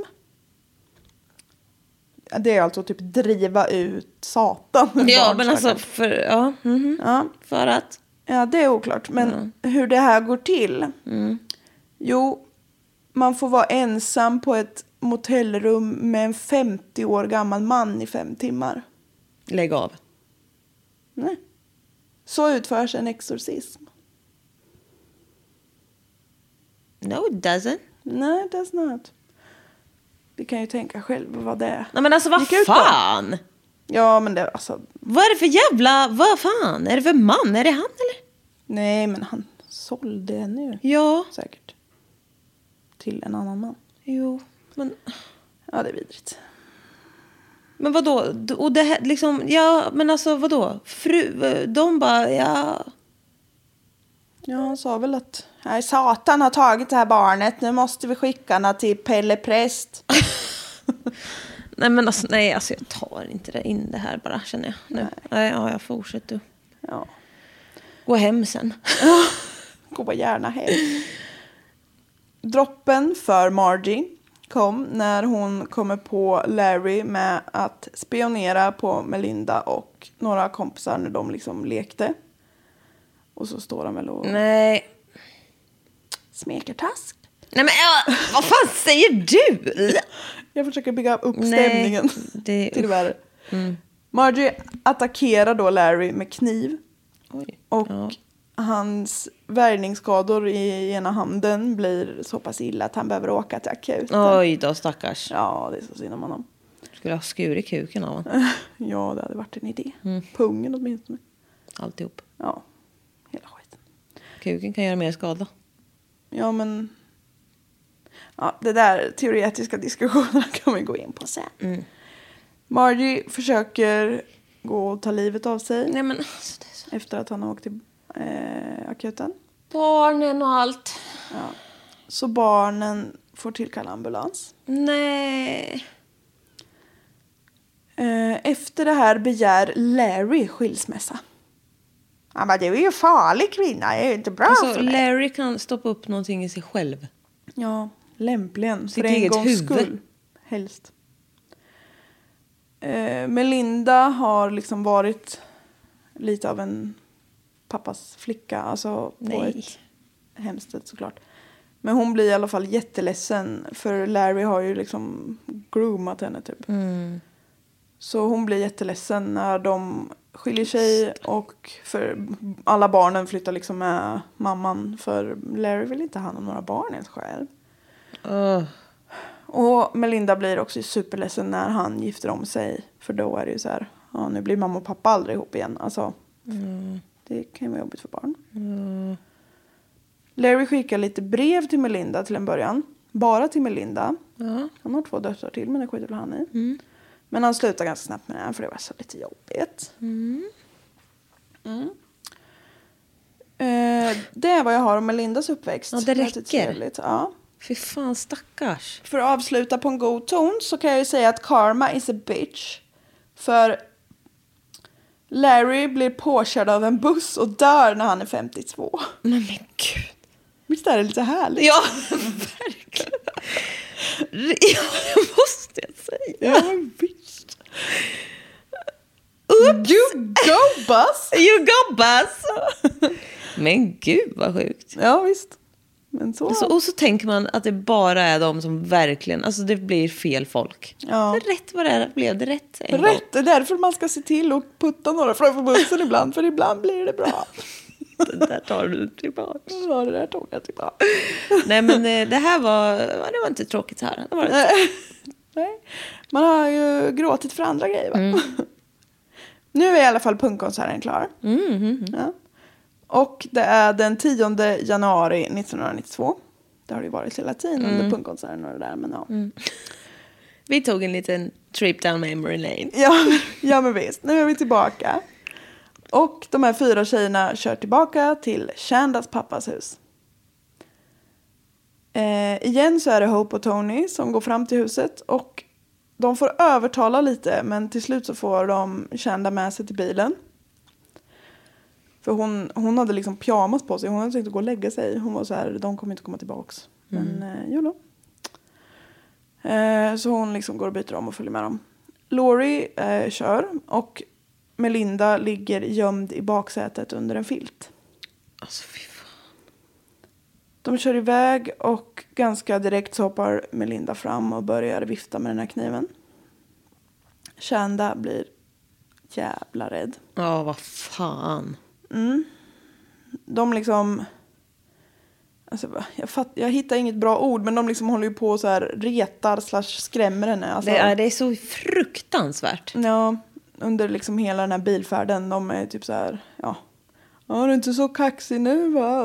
Det är alltså typ driva ut Satan. Ja, men alltså för, ja, mhm. Ja. för att. Ja, det är oklart. Men hur det här går till? Jo, man får vara ensam på ett motellrum med en 50 år gammal man i fem timmar. Lägg av. Nej. Så utförs en exorcism. No it doesn't. Nej, that's not. Vi kan ju tänka själva vad det är. Nej men alltså vad fan. Ja, men det alltså... Vad är det för jävla, vad fan? Är det för man? Är det han eller? Nej, men han sålde ju Ja. säkert. Till en annan man. Jo. Men, Ja, det är vidrigt. men vadå? Och det här liksom, ja men alltså vadå? Fru, de bara, ja. Ja, han sa väl att nej, Satan har tagit det här barnet. Nu måste vi skicka henne till Pelle Präst. Nej men alltså, nej alltså jag tar inte det in det här bara känner jag nu. Nej, ja jag fortsätter. Ja, Gå hem sen. gå gärna hem. Droppen för Margie kom när hon kommer på Larry med att spionera på Melinda och några kompisar när de liksom lekte. Och så står han väl och Nej. smeker task. Nej men ja, vad fan säger du? Jag försöker bygga upp Nej, stämningen det- till det värre. Margie attackerar då Larry med kniv. Oj. Och Ja. hans värjningsskador i ena handen blir så pass illa att han behöver åka till akuten. Oj då stackars. Ja, det är så synd om honom. Skulle ha skurit kuken av honom. Ja, det hade varit en idé. Mm. Pungen åtminstone. Alltihop. Ja. Kuken kan göra mer skada. Ja, men... Ja, det där teoretiska diskussionerna kan vi gå in på sen. Mm. Margie försöker gå och ta livet av sig Nej men alltså, så... efter att han har åkt till eh, akuten. Barnen och allt. Ja. Så barnen får tillkalla ambulans. Nej. Eh, Efter det här begär Larry skilsmässa. Han bara, du är ju farlig kvinna, det är ju inte bra Alltså för mig. Larry kan stoppa upp någonting i sig själv. Ja, lämpligen. Sitt för en gångs huvud. skull. Helst. Eh, Melinda har liksom varit lite av en pappas flicka. Alltså på Nej. ett hemskt sätt såklart. Men hon blir i alla fall jätteledsen. För Larry har ju liksom groomat henne typ. Mm. Så hon blir jätteledsen när de skiljer sig och för alla barnen flyttar liksom med mamman för Larry vill inte ha hand om några barn ens själv. Åh. Och Melinda blir också superledsen när han gifter om sig för då är det ju så här, ja nu blir mamma och pappa aldrig ihop igen. Alltså, det kan ju vara jobbigt för barn. Larry skickar lite brev till Melinda till en början. Bara till Melinda. Ja. Han har två döttrar till men det skiter väl han i. Men han slutar ganska snabbt med det för det var så lite jobbigt. Mm. Eh, det är vad jag har om Melindas uppväxt. Ja, det räcker. Ja. Fy fan stackars. För att avsluta på en god ton så kan jag ju säga att karma is a bitch. För Larry blir påkörd av en buss och dör när han är 52. Men men gud. Visst är det lite härligt? Ja, verkligen. Ja, det måste jag säga. Ja, men visst. You go bus! You go bus! Men gud vad sjukt. Ja, visst. Men så... Så, och så tänker man att det bara är de som verkligen, alltså det blir fel folk. Ja. Rätt vad det är, blev det rätt en gång. Rätt, det är därför man ska se till att putta några framför bussen ibland, för ibland blir det bra. Det där tar du tillbaka. Ja, det där tog jag tillbaka. Nej men eh, det här var, det var inte tråkigt så här. Det var det. Nej, man har ju gråtit för andra grejer va? Nu är i alla fall punkkonserten klar. Ja. Och det är den 10 januari 1992. Det har det ju varit hela tiden under punkkonserten och det där. Men ja. Vi tog en liten trip down memory lane. Ja, ja men visst, nu är vi tillbaka. Och de här fyra tjejerna kör tillbaka till Shandas pappas hus. Eh, igen så är det Hope och Tony som går fram till huset och de får övertala lite men till slut så får de Shanda med sig till bilen. För hon, hon hade liksom pyjamas på sig, hon hade tänkt att gå och lägga sig. Hon var så här, de kommer inte komma tillbaks. Men eh, jo då. Eh, så hon liksom går och byter om och följer med dem. Laurie eh, kör och Melinda ligger gömd i baksätet under en filt. Alltså fy. De kör iväg och ganska direkt så hoppar Melinda fram och börjar vifta med den här kniven. Shanda blir jävla rädd. Ja, vad fan. De liksom... Alltså, jag, fatt, jag hittar inget bra ord men de liksom håller ju på så här retar slash skrämmer henne. Alltså, Det är, det är så fruktansvärt. Ja, under liksom hela den här bilfärden. De är typ så här, ja. Ja, du är inte så kaxig nu va?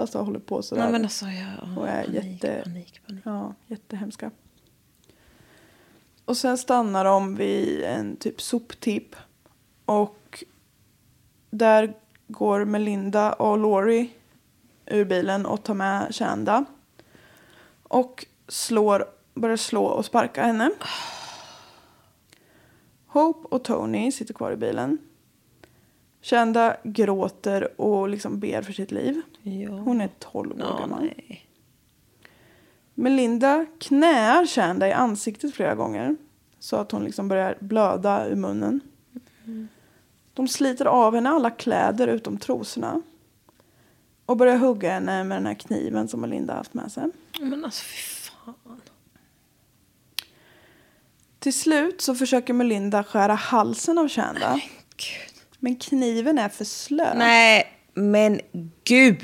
Alltså håller på så där. Nej, men alltså, jag, Och är panik, jätte- panik, panik. Ja, jättehemska. Och sen stannar de vid en typ soptipp. Och där går Melinda och Laurie ur bilen och tar med Shanda. Och slår, börjar slå och sparka henne. Hope och Tony sitter kvar i bilen. Shanda gråter och liksom ber för sitt liv. Ja. Hon är 12 år Ja, gammal. nej. Melinda knäar Shanda i ansiktet flera gånger. Så att hon liksom börjar blöda ur munnen. De sliter av henne alla kläder utom trosorna. Och börjar hugga henne med den här kniven som Melinda haft med sig. Men alltså fy fan. Till slut så försöker Melinda skära halsen av Shanda. Gud. Men kniven är för slö. Nej, men gud.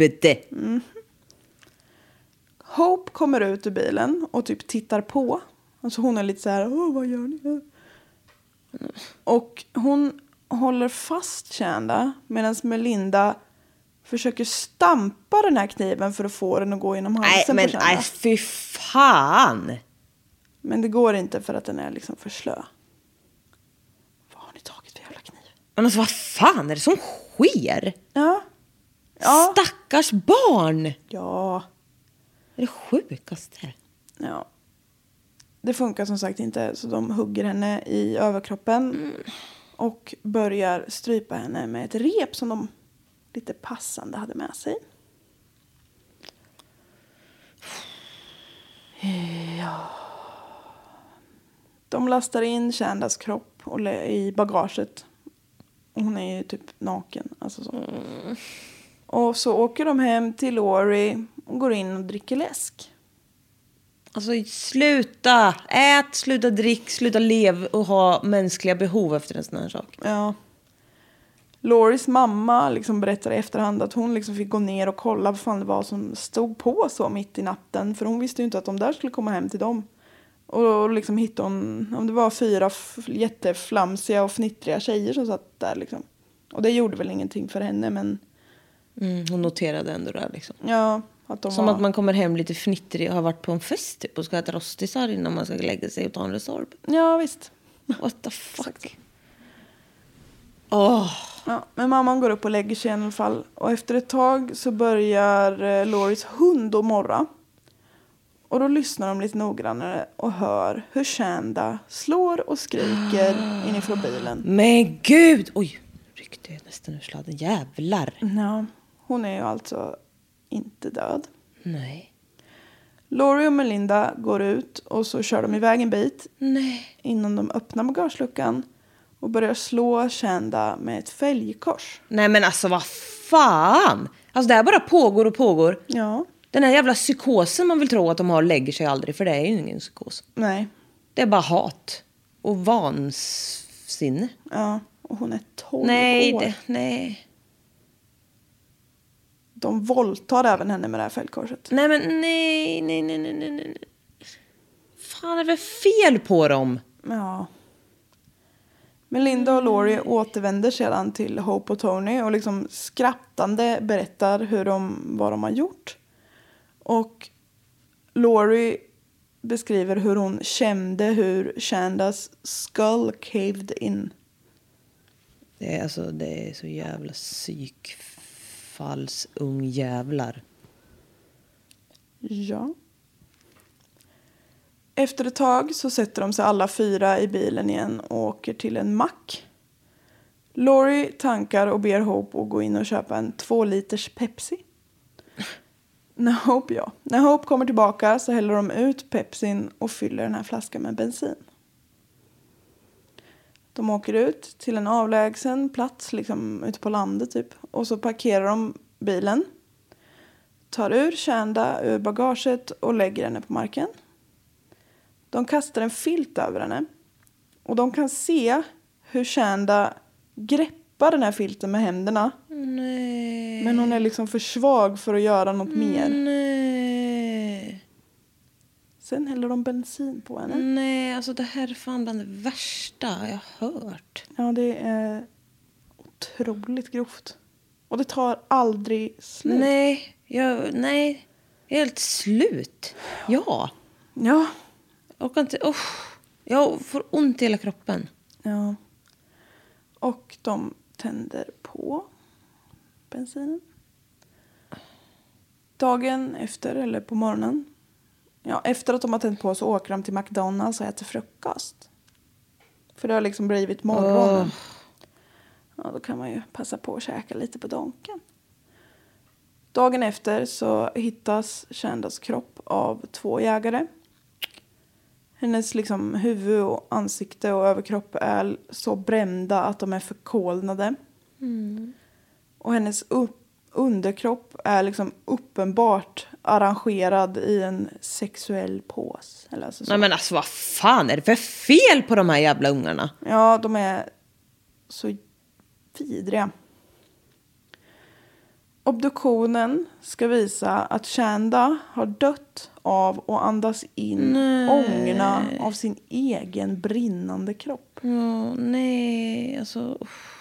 Hope kommer ut ur bilen och typ tittar på. Alltså hon är lite så här, Åh, vad gör ni? Och hon håller fast Shanda medan Melinda försöker stampa den här kniven för att få den att gå genom Nej, halsen men på Shanda. nej, fy fan. Men det går inte för att den är liksom för slö. Vad har ni tagit för jävla kniv? Men alltså vad fan är det som sker? Ja. Ja. Stackars barn. Ja. Det är det sjukaste. Ja. Det funkar som sagt inte så de hugger henne i överkroppen och börjar strypa henne med ett rep som de lite passande hade med sig. Ja. De lastar in Shandas kropp i bagaget. Hon är ju typ naken. Alltså så. Och så åker de hem till Laurie och går in och dricker läsk. Alltså sluta ät, sluta drick, sluta lev och ha mänskliga behov efter en sån här sak. Ja. Loris mamma liksom berättar i efterhand att hon liksom fick gå ner och kolla vad fan det var som stod på så mitt i natten. För hon visste ju inte att de där skulle komma hem till dem. Och liksom hittade hon, om det var fyra jätteflamsiga och fnittriga tjejer som satt där liksom. Och det gjorde väl ingenting för henne men Mm, hon noterade ändå det liksom. ja. Att de Som var... att man kommer hem lite fnittrig och har varit på en fest typ och ska äta rostisar innan man ska lägga sig och ta en Resorb. Ja visst. What the fuck? Åh. Ja, men mamman går upp och lägger sig i alla fall. Och efter ett tag så börjar eh, Loris hund att morra. Och då lyssnar de lite noggrannare och hör hur Shanda slår och skriker inifrån bilen. Men gud! Oj, ryckte jag nästan ur sladden. Jävlar. Ja, hon är ju alltså inte död. Nej. Laurie och Melinda går ut och så kör de iväg en bit Nej. innan de öppnar bagageluckan och börjar slå Shanda med ett fälgkors. Nej men alltså vad fan! Alltså det här bara pågår och pågår. Ja, Den här jävla psykosen man vill tro att de har lägger sig aldrig för det är ju ingen psykos. nej, Det är bara hat och vansinne. ja. Och hon är 12 Nej, år. det, nej. De våldtar även henne med det här fälgkorset. Nej men nej, nej, nej, nej, nej, nej. Fan är det fel på dem? Ja. Melinda och Laurie återvänder sedan till Hope och Tony och liksom skrattande berättar hur de, vad de har gjort. Och Laurie beskriver hur hon kände hur Shandas skull caved in. Det är, alltså, det är så jävla psykfallsungjävlar. Ja. Efter ett tag så sätter de sig alla fyra i bilen igen och åker till en mack. Laurie tankar och ber Hope att gå in och köpa en två liters Pepsi. När Hope, ja. När Hope kommer tillbaka så häller de ut Pepsin och fyller den här flaskan med bensin. De åker ut till en avlägsen plats, liksom ute på landet typ. Och så parkerar de bilen. Tar ur Shanda ur bagaget och lägger henne på marken. De kastar en filt över henne. Och de kan se hur Shanda greppar den här filten med händerna. Nej. Men hon är liksom för svag för att göra något mer. Nej. Sen häller de bensin på henne. Nej, alltså det här är fan bland det värsta jag har hört. Ja, det är otroligt grovt. Och det tar aldrig slut. Nej, jag, nej. Jag är helt slut. Ja. Ja. Jag orkar inte. Oh. Jag får ont i hela kroppen. ja. Och de tänder på bensinen. Dagen efter, eller på morgonen. Ja, efter att de har tänt på så åker de till McDonalds och äter frukost. För det har liksom blivit morgonen. Åh. Ja, då kan man ju passa på att käka lite på Donken. Dagen efter så hittas Shandas kropp av två jägare. Hennes liksom huvud och ansikte och överkropp är så brända att de är förkolnade. Och hennes underkropp är liksom uppenbart arrangerad i en sexuell pose. Eller alltså så. Nej men alltså vad fan är det för fel på de här jävla ungarna? Ja, de är så vidriga. Obduktionen ska visa att Shanda har dött av att andas in ångorna av sin egen brinnande kropp. Ja, nej, alltså. uff.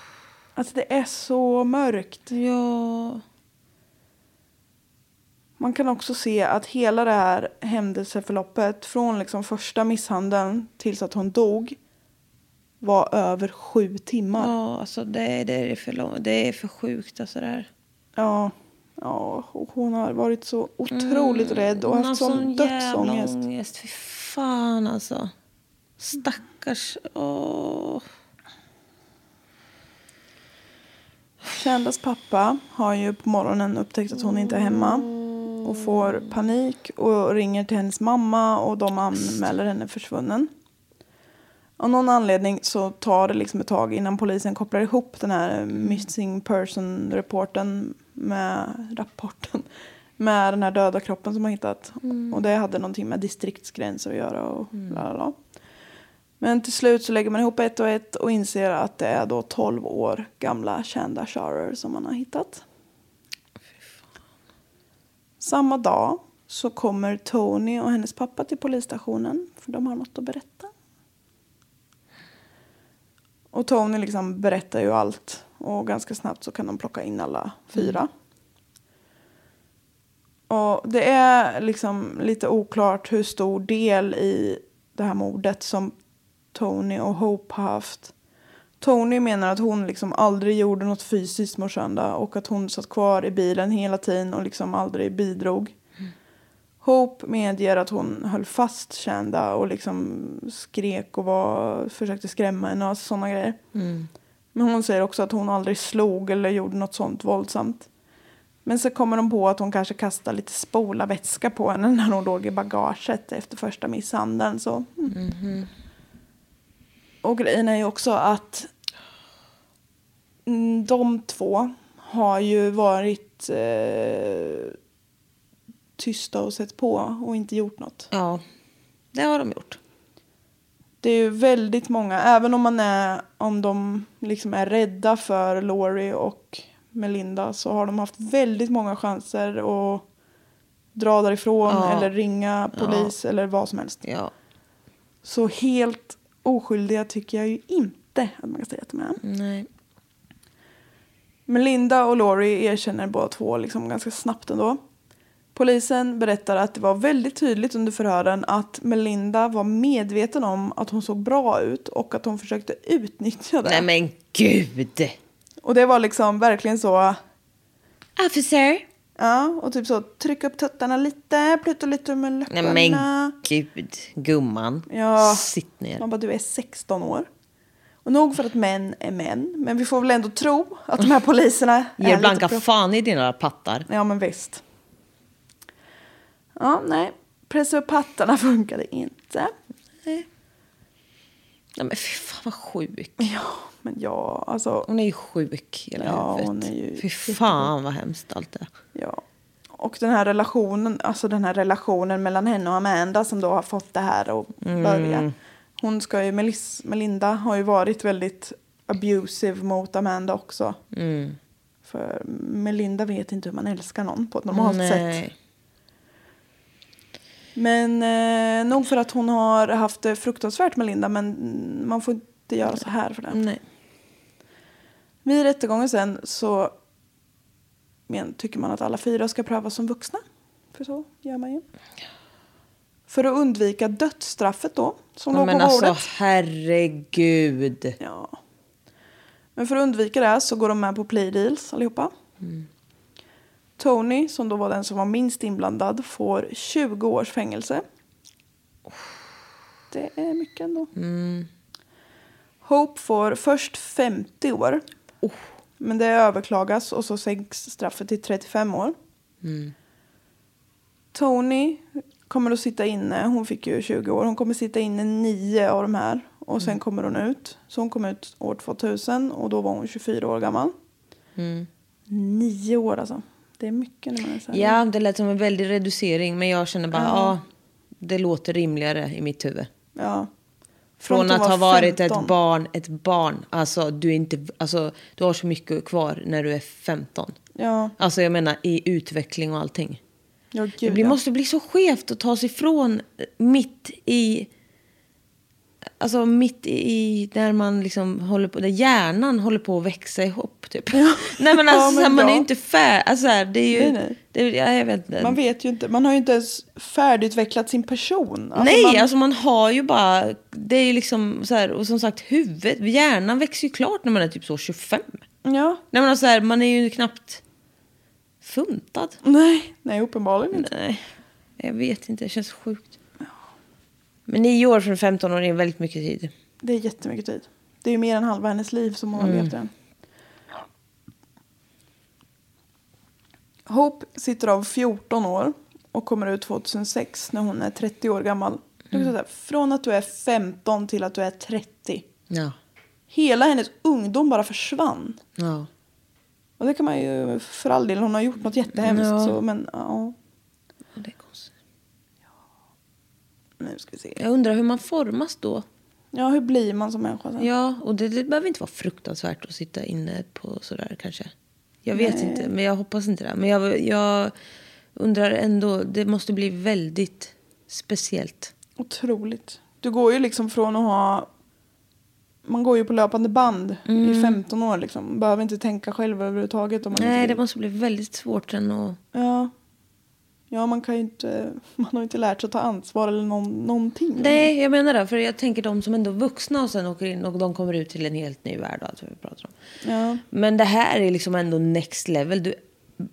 Alltså det är så mörkt. Ja. Man kan också se att hela det här händelseförloppet från liksom första misshandeln tills att hon dog var över sju timmar. Ja, alltså det, det är för lång, det är för sjukt alltså det här. Ja, ja och hon har varit så otroligt rädd och Hon haft har sån dödsångest. ångest. Fy fan alltså. Stackars. Åh. Shandas pappa har ju på morgonen upptäckt att hon inte är hemma och får panik och ringer till hennes mamma och de anmäler henne försvunnen. Av någon anledning så tar det liksom ett tag innan polisen kopplar ihop den här missing person-rapporten med rapporten med den här döda kroppen som har hittat. Och det hade någonting med distriktsgränser att göra och la la la. Men till slut så lägger man ihop ett och ett och inser att det är då 12 år gamla Shanda Sharer som man har hittat. Samma dag så kommer Tony och hennes pappa till polisstationen för de har något att berätta. Och Tony liksom berättar ju allt och ganska snabbt så kan de plocka in alla fyra. Och det är liksom lite oklart hur stor del i det här mordet som Tony och Hope har haft. Tony menar att hon liksom aldrig gjorde något fysiskt mot Shanda och att hon satt kvar i bilen hela tiden och liksom aldrig bidrog. Hope medger att hon höll fast Shanda och liksom skrek och var, försökte skrämma henne och sådana grejer. Men hon säger också att hon aldrig slog eller gjorde något sånt våldsamt. Men så kommer de på att hon kanske kastade lite spolarvätska på henne när hon låg i bagaget efter första misshandeln. Så. mm. Och grejen är ju också att mm, de två har ju varit eh, tysta och sett på och inte gjort något. Ja, det har de gjort. Det är ju väldigt många, även om man är, om de liksom är rädda för Laurie och Melinda så har de haft väldigt många chanser att dra därifrån Ja. eller ringa polis eller vad som helst. Ja. Så helt oskyldiga tycker jag ju inte att man kan säga att de är. Nej. Melinda och Laurie erkänner båda två liksom ganska snabbt ändå. Polisen berättar att det var väldigt tydligt under förhören att Melinda var medveten om att hon såg bra ut och att hon försökte utnyttja det. Nej men gud! Och det var liksom verkligen så, Officer! ja, och typ så trycka upp tuttarna lite, plutta lite med Nej läpparna. men gud, gumman. Ja. Sitt ner. Man bara, du är 16 år. Och nog för att män är män, men vi får väl ändå tro att de här poliserna är Ger blanka fan i dina pattar. Ja, men visst. Ja, nej. Pressa upp hattarna funkade inte. Nej men fy fan vad sjuk. Ja, men ja, alltså. Hon är ju sjuk hela Ja, huvudet. hon är ju Fy fan vad hemskt allt det. Ja. Och den här relationen, alltså den här relationen mellan henne och Amanda som då har fått det här att börja. Hon ska ju, Melis, Melinda har ju varit väldigt abusive mot Amanda också. Mm. För Melinda vet inte hur man älskar någon på ett normalt sätt. Men eh, nog för att hon har haft det fruktansvärt Melinda men man får inte göra så här för det. Nej. Vid rättegången sen så men, tycker man att alla fyra ska prövas som vuxna. För så gör man ju. För att undvika dödsstraffet då, som Ja, låg på men alltså herregud. Ja. Men för att undvika det så går de med på play deals allihopa. Tony, som då var den som var minst inblandad, får 20 års fängelse. Det är mycket ändå. Hope får först 50 år. Men det överklagas och så sänks straffet till 35 år. Tony kommer att sitta inne, hon fick ju 20 år, hon kommer sitta inne nio av de här. Och sen kommer hon ut. Så hon kom ut år 2000 och då var hon 24 år gammal. Nio år alltså. Det är mycket när man är så här. Ja, det lät som en väldig reducering. Men jag känner bara, ja, det låter rimligare i mitt huvud. ja. Från, hon att ha var varit 15. ett barn, ett barn. Alltså du, är inte, alltså, du har så mycket kvar när du är 15. Ja, Alltså jag menar i utveckling och allting. ja Det gud blir, ja. måste bli så skevt att ta sig ifrån mitt i... Alltså mitt i där man liksom håller på, där hjärnan håller på att växa ihop typ. Nej men Ja, alltså men man är ja. ju inte färdig. Alltså så här, det är ju... Nej, nej. Det, ja, jag vet inte. Man vet ju inte, man har ju inte ens färdigutvecklat sin person. Alltså Nej, man, alltså man har ju bara... Det är ju liksom så här, och som sagt huvudet, hjärnan växer ju klart när man är typ så 25. Ja, Nej men alltså så här, man är ju knappt funtad. nej, nej uppenbarligen inte. Nej, jag vet inte, det känns sjukt. Men nio år från 15 år är väldigt mycket tid. Det är jättemycket tid. Det är ju mer än halva hennes liv som hon har levt den. Hope sitter av 14 år och kommer ut 2006 när hon är 30 år gammal. Vill säga, Från att du är 15 till att du är 30. Ja. Hela hennes ungdom bara försvann. Ja. Och det kan man ju för all del, hon har gjort något jättehemskt. Ja. Så, men ja, Det är konstigt. Nu ska vi se. Jag undrar hur man formas då. Ja, hur blir man som människa sen? Ja, och det, det behöver inte vara fruktansvärt att sitta inne på sådär kanske. Jag vet Nej. inte, men jag hoppas inte det. Men jag, jag undrar ändå, det måste bli väldigt speciellt. Otroligt. Du går ju liksom från att ha... Man går ju på löpande band i 15 år liksom. Behöver inte tänka själv överhuvudtaget om man Nej, inte det måste bli väldigt svårt sen att... Ja. Ja, man kan inte... Man har ju inte lärt sig att ta ansvar eller någon, någonting. Nej, jag menar det. För jag tänker de som ändå är vuxna och sen åker in och de kommer ut till en helt ny värld och allt vad vi pratar om. Ja. Men det här är liksom ändå next level. Du,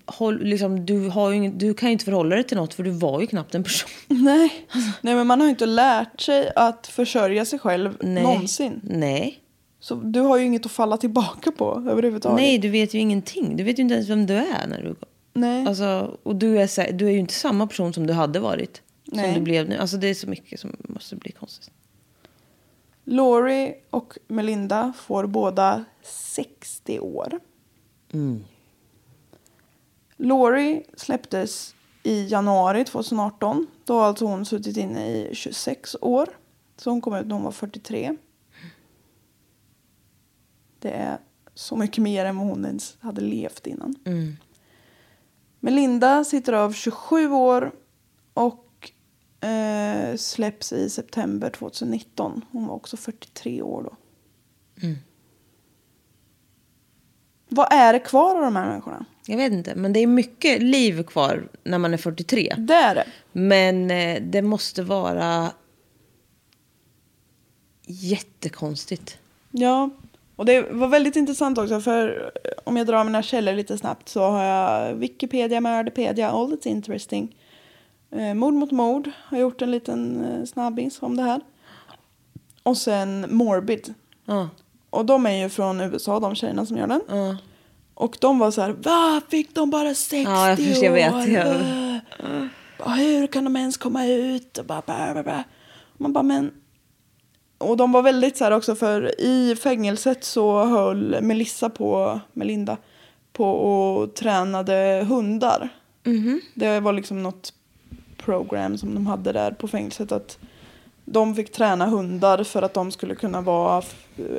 håll, liksom, du, har ingen, du kan ju inte förhålla dig till något för du var ju knappt en person. Nej. Nej, men man har ju inte lärt sig att försörja sig själv Nej. någonsin. Nej. Så du har ju inget att falla tillbaka på överhuvudtaget. Nej, du vet ju ingenting. Du vet ju inte ens vem du är. när du Nej. Alltså, och du är, du är ju inte samma person som du hade varit. Nej. Som du blev nu. Alltså det är så mycket som måste bli konstigt. Laurie och Melinda får båda 60 år. Mm. Laurie släpptes i januari 2018. Då har alltså hon suttit inne i 26 år. Så hon kom ut när hon var 43. Det är så mycket mer än vad hon ens hade levt innan. Mm. Melinda sitter av 27 år och eh, släpps i september 2019. Hon var också 43 år då. Mm. Vad är det kvar av de här människorna? Jag vet inte, men det är mycket liv kvar när man är 43. Det är det. Men eh, det måste vara jättekonstigt. Ja, och det var väldigt intressant också för eh, om jag drar mina källor lite snabbt så har jag Wikipedia, Mördepedia, all it's interesting. Eh, mord mot mord har gjort en liten eh, snabbis om det här. Och sen Morbid. Ja, Och de är ju från USA, de tjejerna som gör den. ja. Och de var så här, va? Fick de bara 60 Ja, jag förstår, jag vet, år? ja. Bara, Hur kan de ens komma ut? Och bara, bara, bara. Man bara, men... Och de var väldigt så här också, för i fängelset så höll Melissa på, Melinda, på och tränade hundar. Mhm. Det var liksom något program som de hade där på fängelset. att de fick träna hundar för att de skulle kunna vara,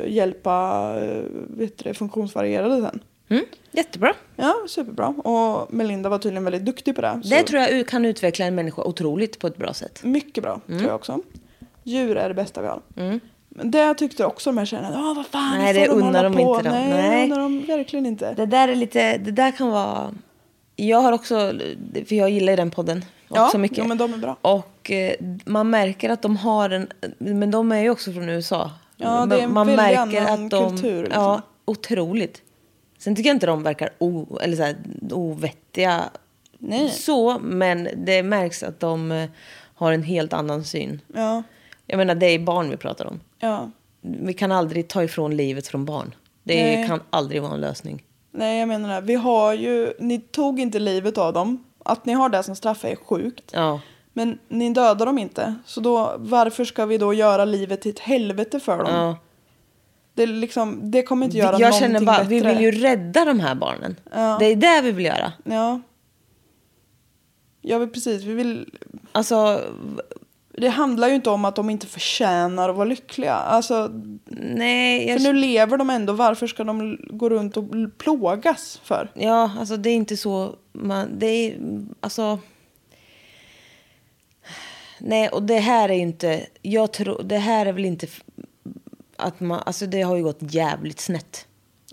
hjälpa eh, vet det, funktionsvarierade sen. Mm, jättebra. Ja, superbra. Och Melinda var tydligen väldigt duktig på det. Det tror jag kan utveckla en människa otroligt på ett bra sätt. Mycket bra, tror jag också. Djur är det bästa vi har. Mm. Men det tyckte också de här tjejerna. Ja, vad fan, Nej, det de unnar de på? inte dem. Nej, det unnar de verkligen inte. Det där är lite, det där kan vara... Jag har också, för jag gillar ju den podden också ja, mycket. Ja, men de är bra. Och eh, man märker att de har en, men de är ju också från USA. Ja, det är en man märker att de, kultur, liksom. Ja, otroligt. Sen tycker jag inte de verkar o, eller så här, ovettiga Nej. så, men det märks att de eh, har en helt annan syn. Ja, Jag menar, det är barn vi pratar om. ja. Vi kan aldrig ta ifrån livet från barn. Det Nej. kan aldrig vara en lösning. Nej, jag menar det. Vi har ju, ni tog inte livet av dem. Att ni har det som straff är sjukt. Ja, Men ni dödar dem inte. Så då, varför ska vi då göra livet till ett helvete för dem? ja. Det, liksom, det kommer inte göra Jag någonting känner bara, bättre. vi vill ju rädda de här barnen. Ja. Det är det vi vill göra. Ja. Ja, precis. Vi vill... Alltså, Det handlar ju inte om att de inte förtjänar att vara lyckliga. Alltså, nej. Jag, för nu lever de ändå. Varför ska de gå runt och plågas för? Ja, alltså det är inte så. Man, det är, alltså. Nej, och det här är ju inte. Jag tror, det här är väl inte att man, alltså det har ju gått jävligt snett.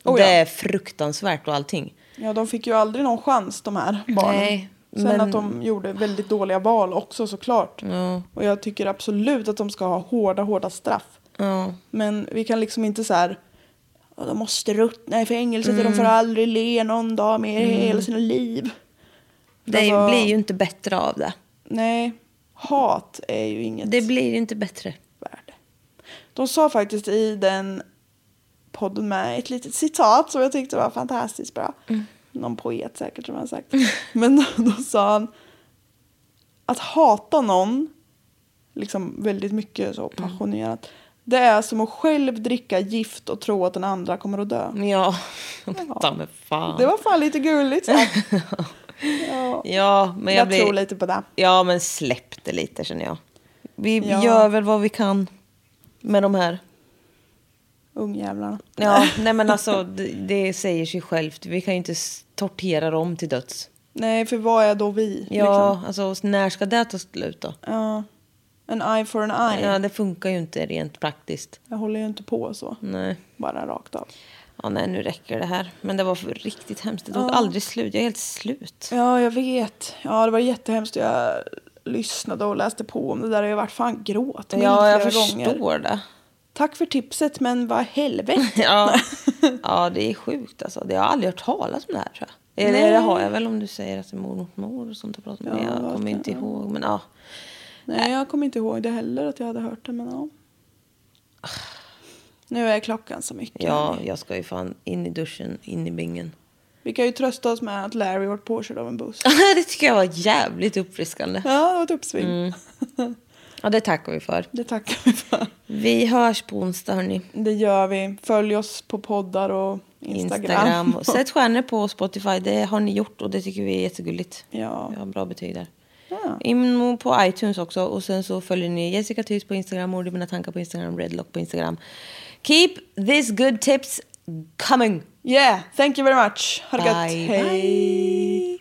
Och Oh, det ja. är fruktansvärt och allting. Ja, de fick ju aldrig någon chans de här barnen. Nej, Sen men- att de gjorde väldigt dåliga val också såklart. Ja, Och jag tycker absolut att de ska ha hårda, hårda straff. ja, Men vi kan liksom inte så här. "Ja, De måste ruttna i fängelset och Mm. de får aldrig le någon dag mer i hela sina liv. det Alltså- blir ju inte bättre av det. Nej, hat är ju inget Det blir inte bättre. värde. De sa faktiskt i den podden med ett litet citat som jag tyckte var fantastiskt bra. Någon poet säkert som har sagt. Men då, då sa han att hata någon, liksom väldigt mycket så passionerat, det är som att själv dricka gift och tro att den andra kommer att dö. Ja, ta mig fan. Det var fan lite gulligt ja, Ja, men jag, jag blir... tror lite på det. Ja, men släpp det lite känner jag. Vi Ja. gör väl vad vi kan med de här. Ungjävlarna. Ja, nej men alltså det, det säger sig självt. Vi kan ju inte tortera dem till döds. Nej, för vad är då vi? Ja, liksom? alltså när ska det ta slut då? ja. En eye for an eye. Ja, det funkar ju inte rent praktiskt. Jag håller ju inte på så. Nej. Bara rakt av. Ja, nej, nu räcker det här. Men det var för riktigt hemskt. Det tog Ja. aldrig slut. Jag är helt slut. Ja, jag vet. Ja, det var jättehemskt. Jag lyssnade och läste på om det där. Jag vart fan gråt Ja, jag förstår gånger. det. Tack för tipset, men vad helvete. Ja. ja, det är sjukt alltså. Det har jag aldrig hört talas om det här tror jag. Eller Nej. det har jag väl om du säger att det är mor mot mor och sånt. Jag, pratar med. Ja, jag kommer inte ihåg. Men ja. Nej, jag kommer inte ihåg det heller att jag hade hört det, men ja. Nu är klockan så mycket. ja, jag ska ju fan in i duschen, in i bingen. Vi kan ju trösta oss med att Larry varit påkörd av en buss. det tycker jag var jävligt uppfriskande. Ja, det var ett uppsving. Ja, det tackar vi för. Det tackar vi för. Vi hörs på onsdag hörni. Det gör vi. Följ oss på poddar och Instagram. Instagram. Och sätt stjärnor på Spotify. Det har ni gjort och det tycker vi är jättegulligt. Ja. Vi har bra betyg där. Ja. In på iTunes också. Och sen så följer ni Jessica Tys på Instagram, Ord i mina tankar på Instagram, Redlock på Instagram. Keep these good tips coming. Yeah, thank you very much. Ha det Bye, gött. Hej.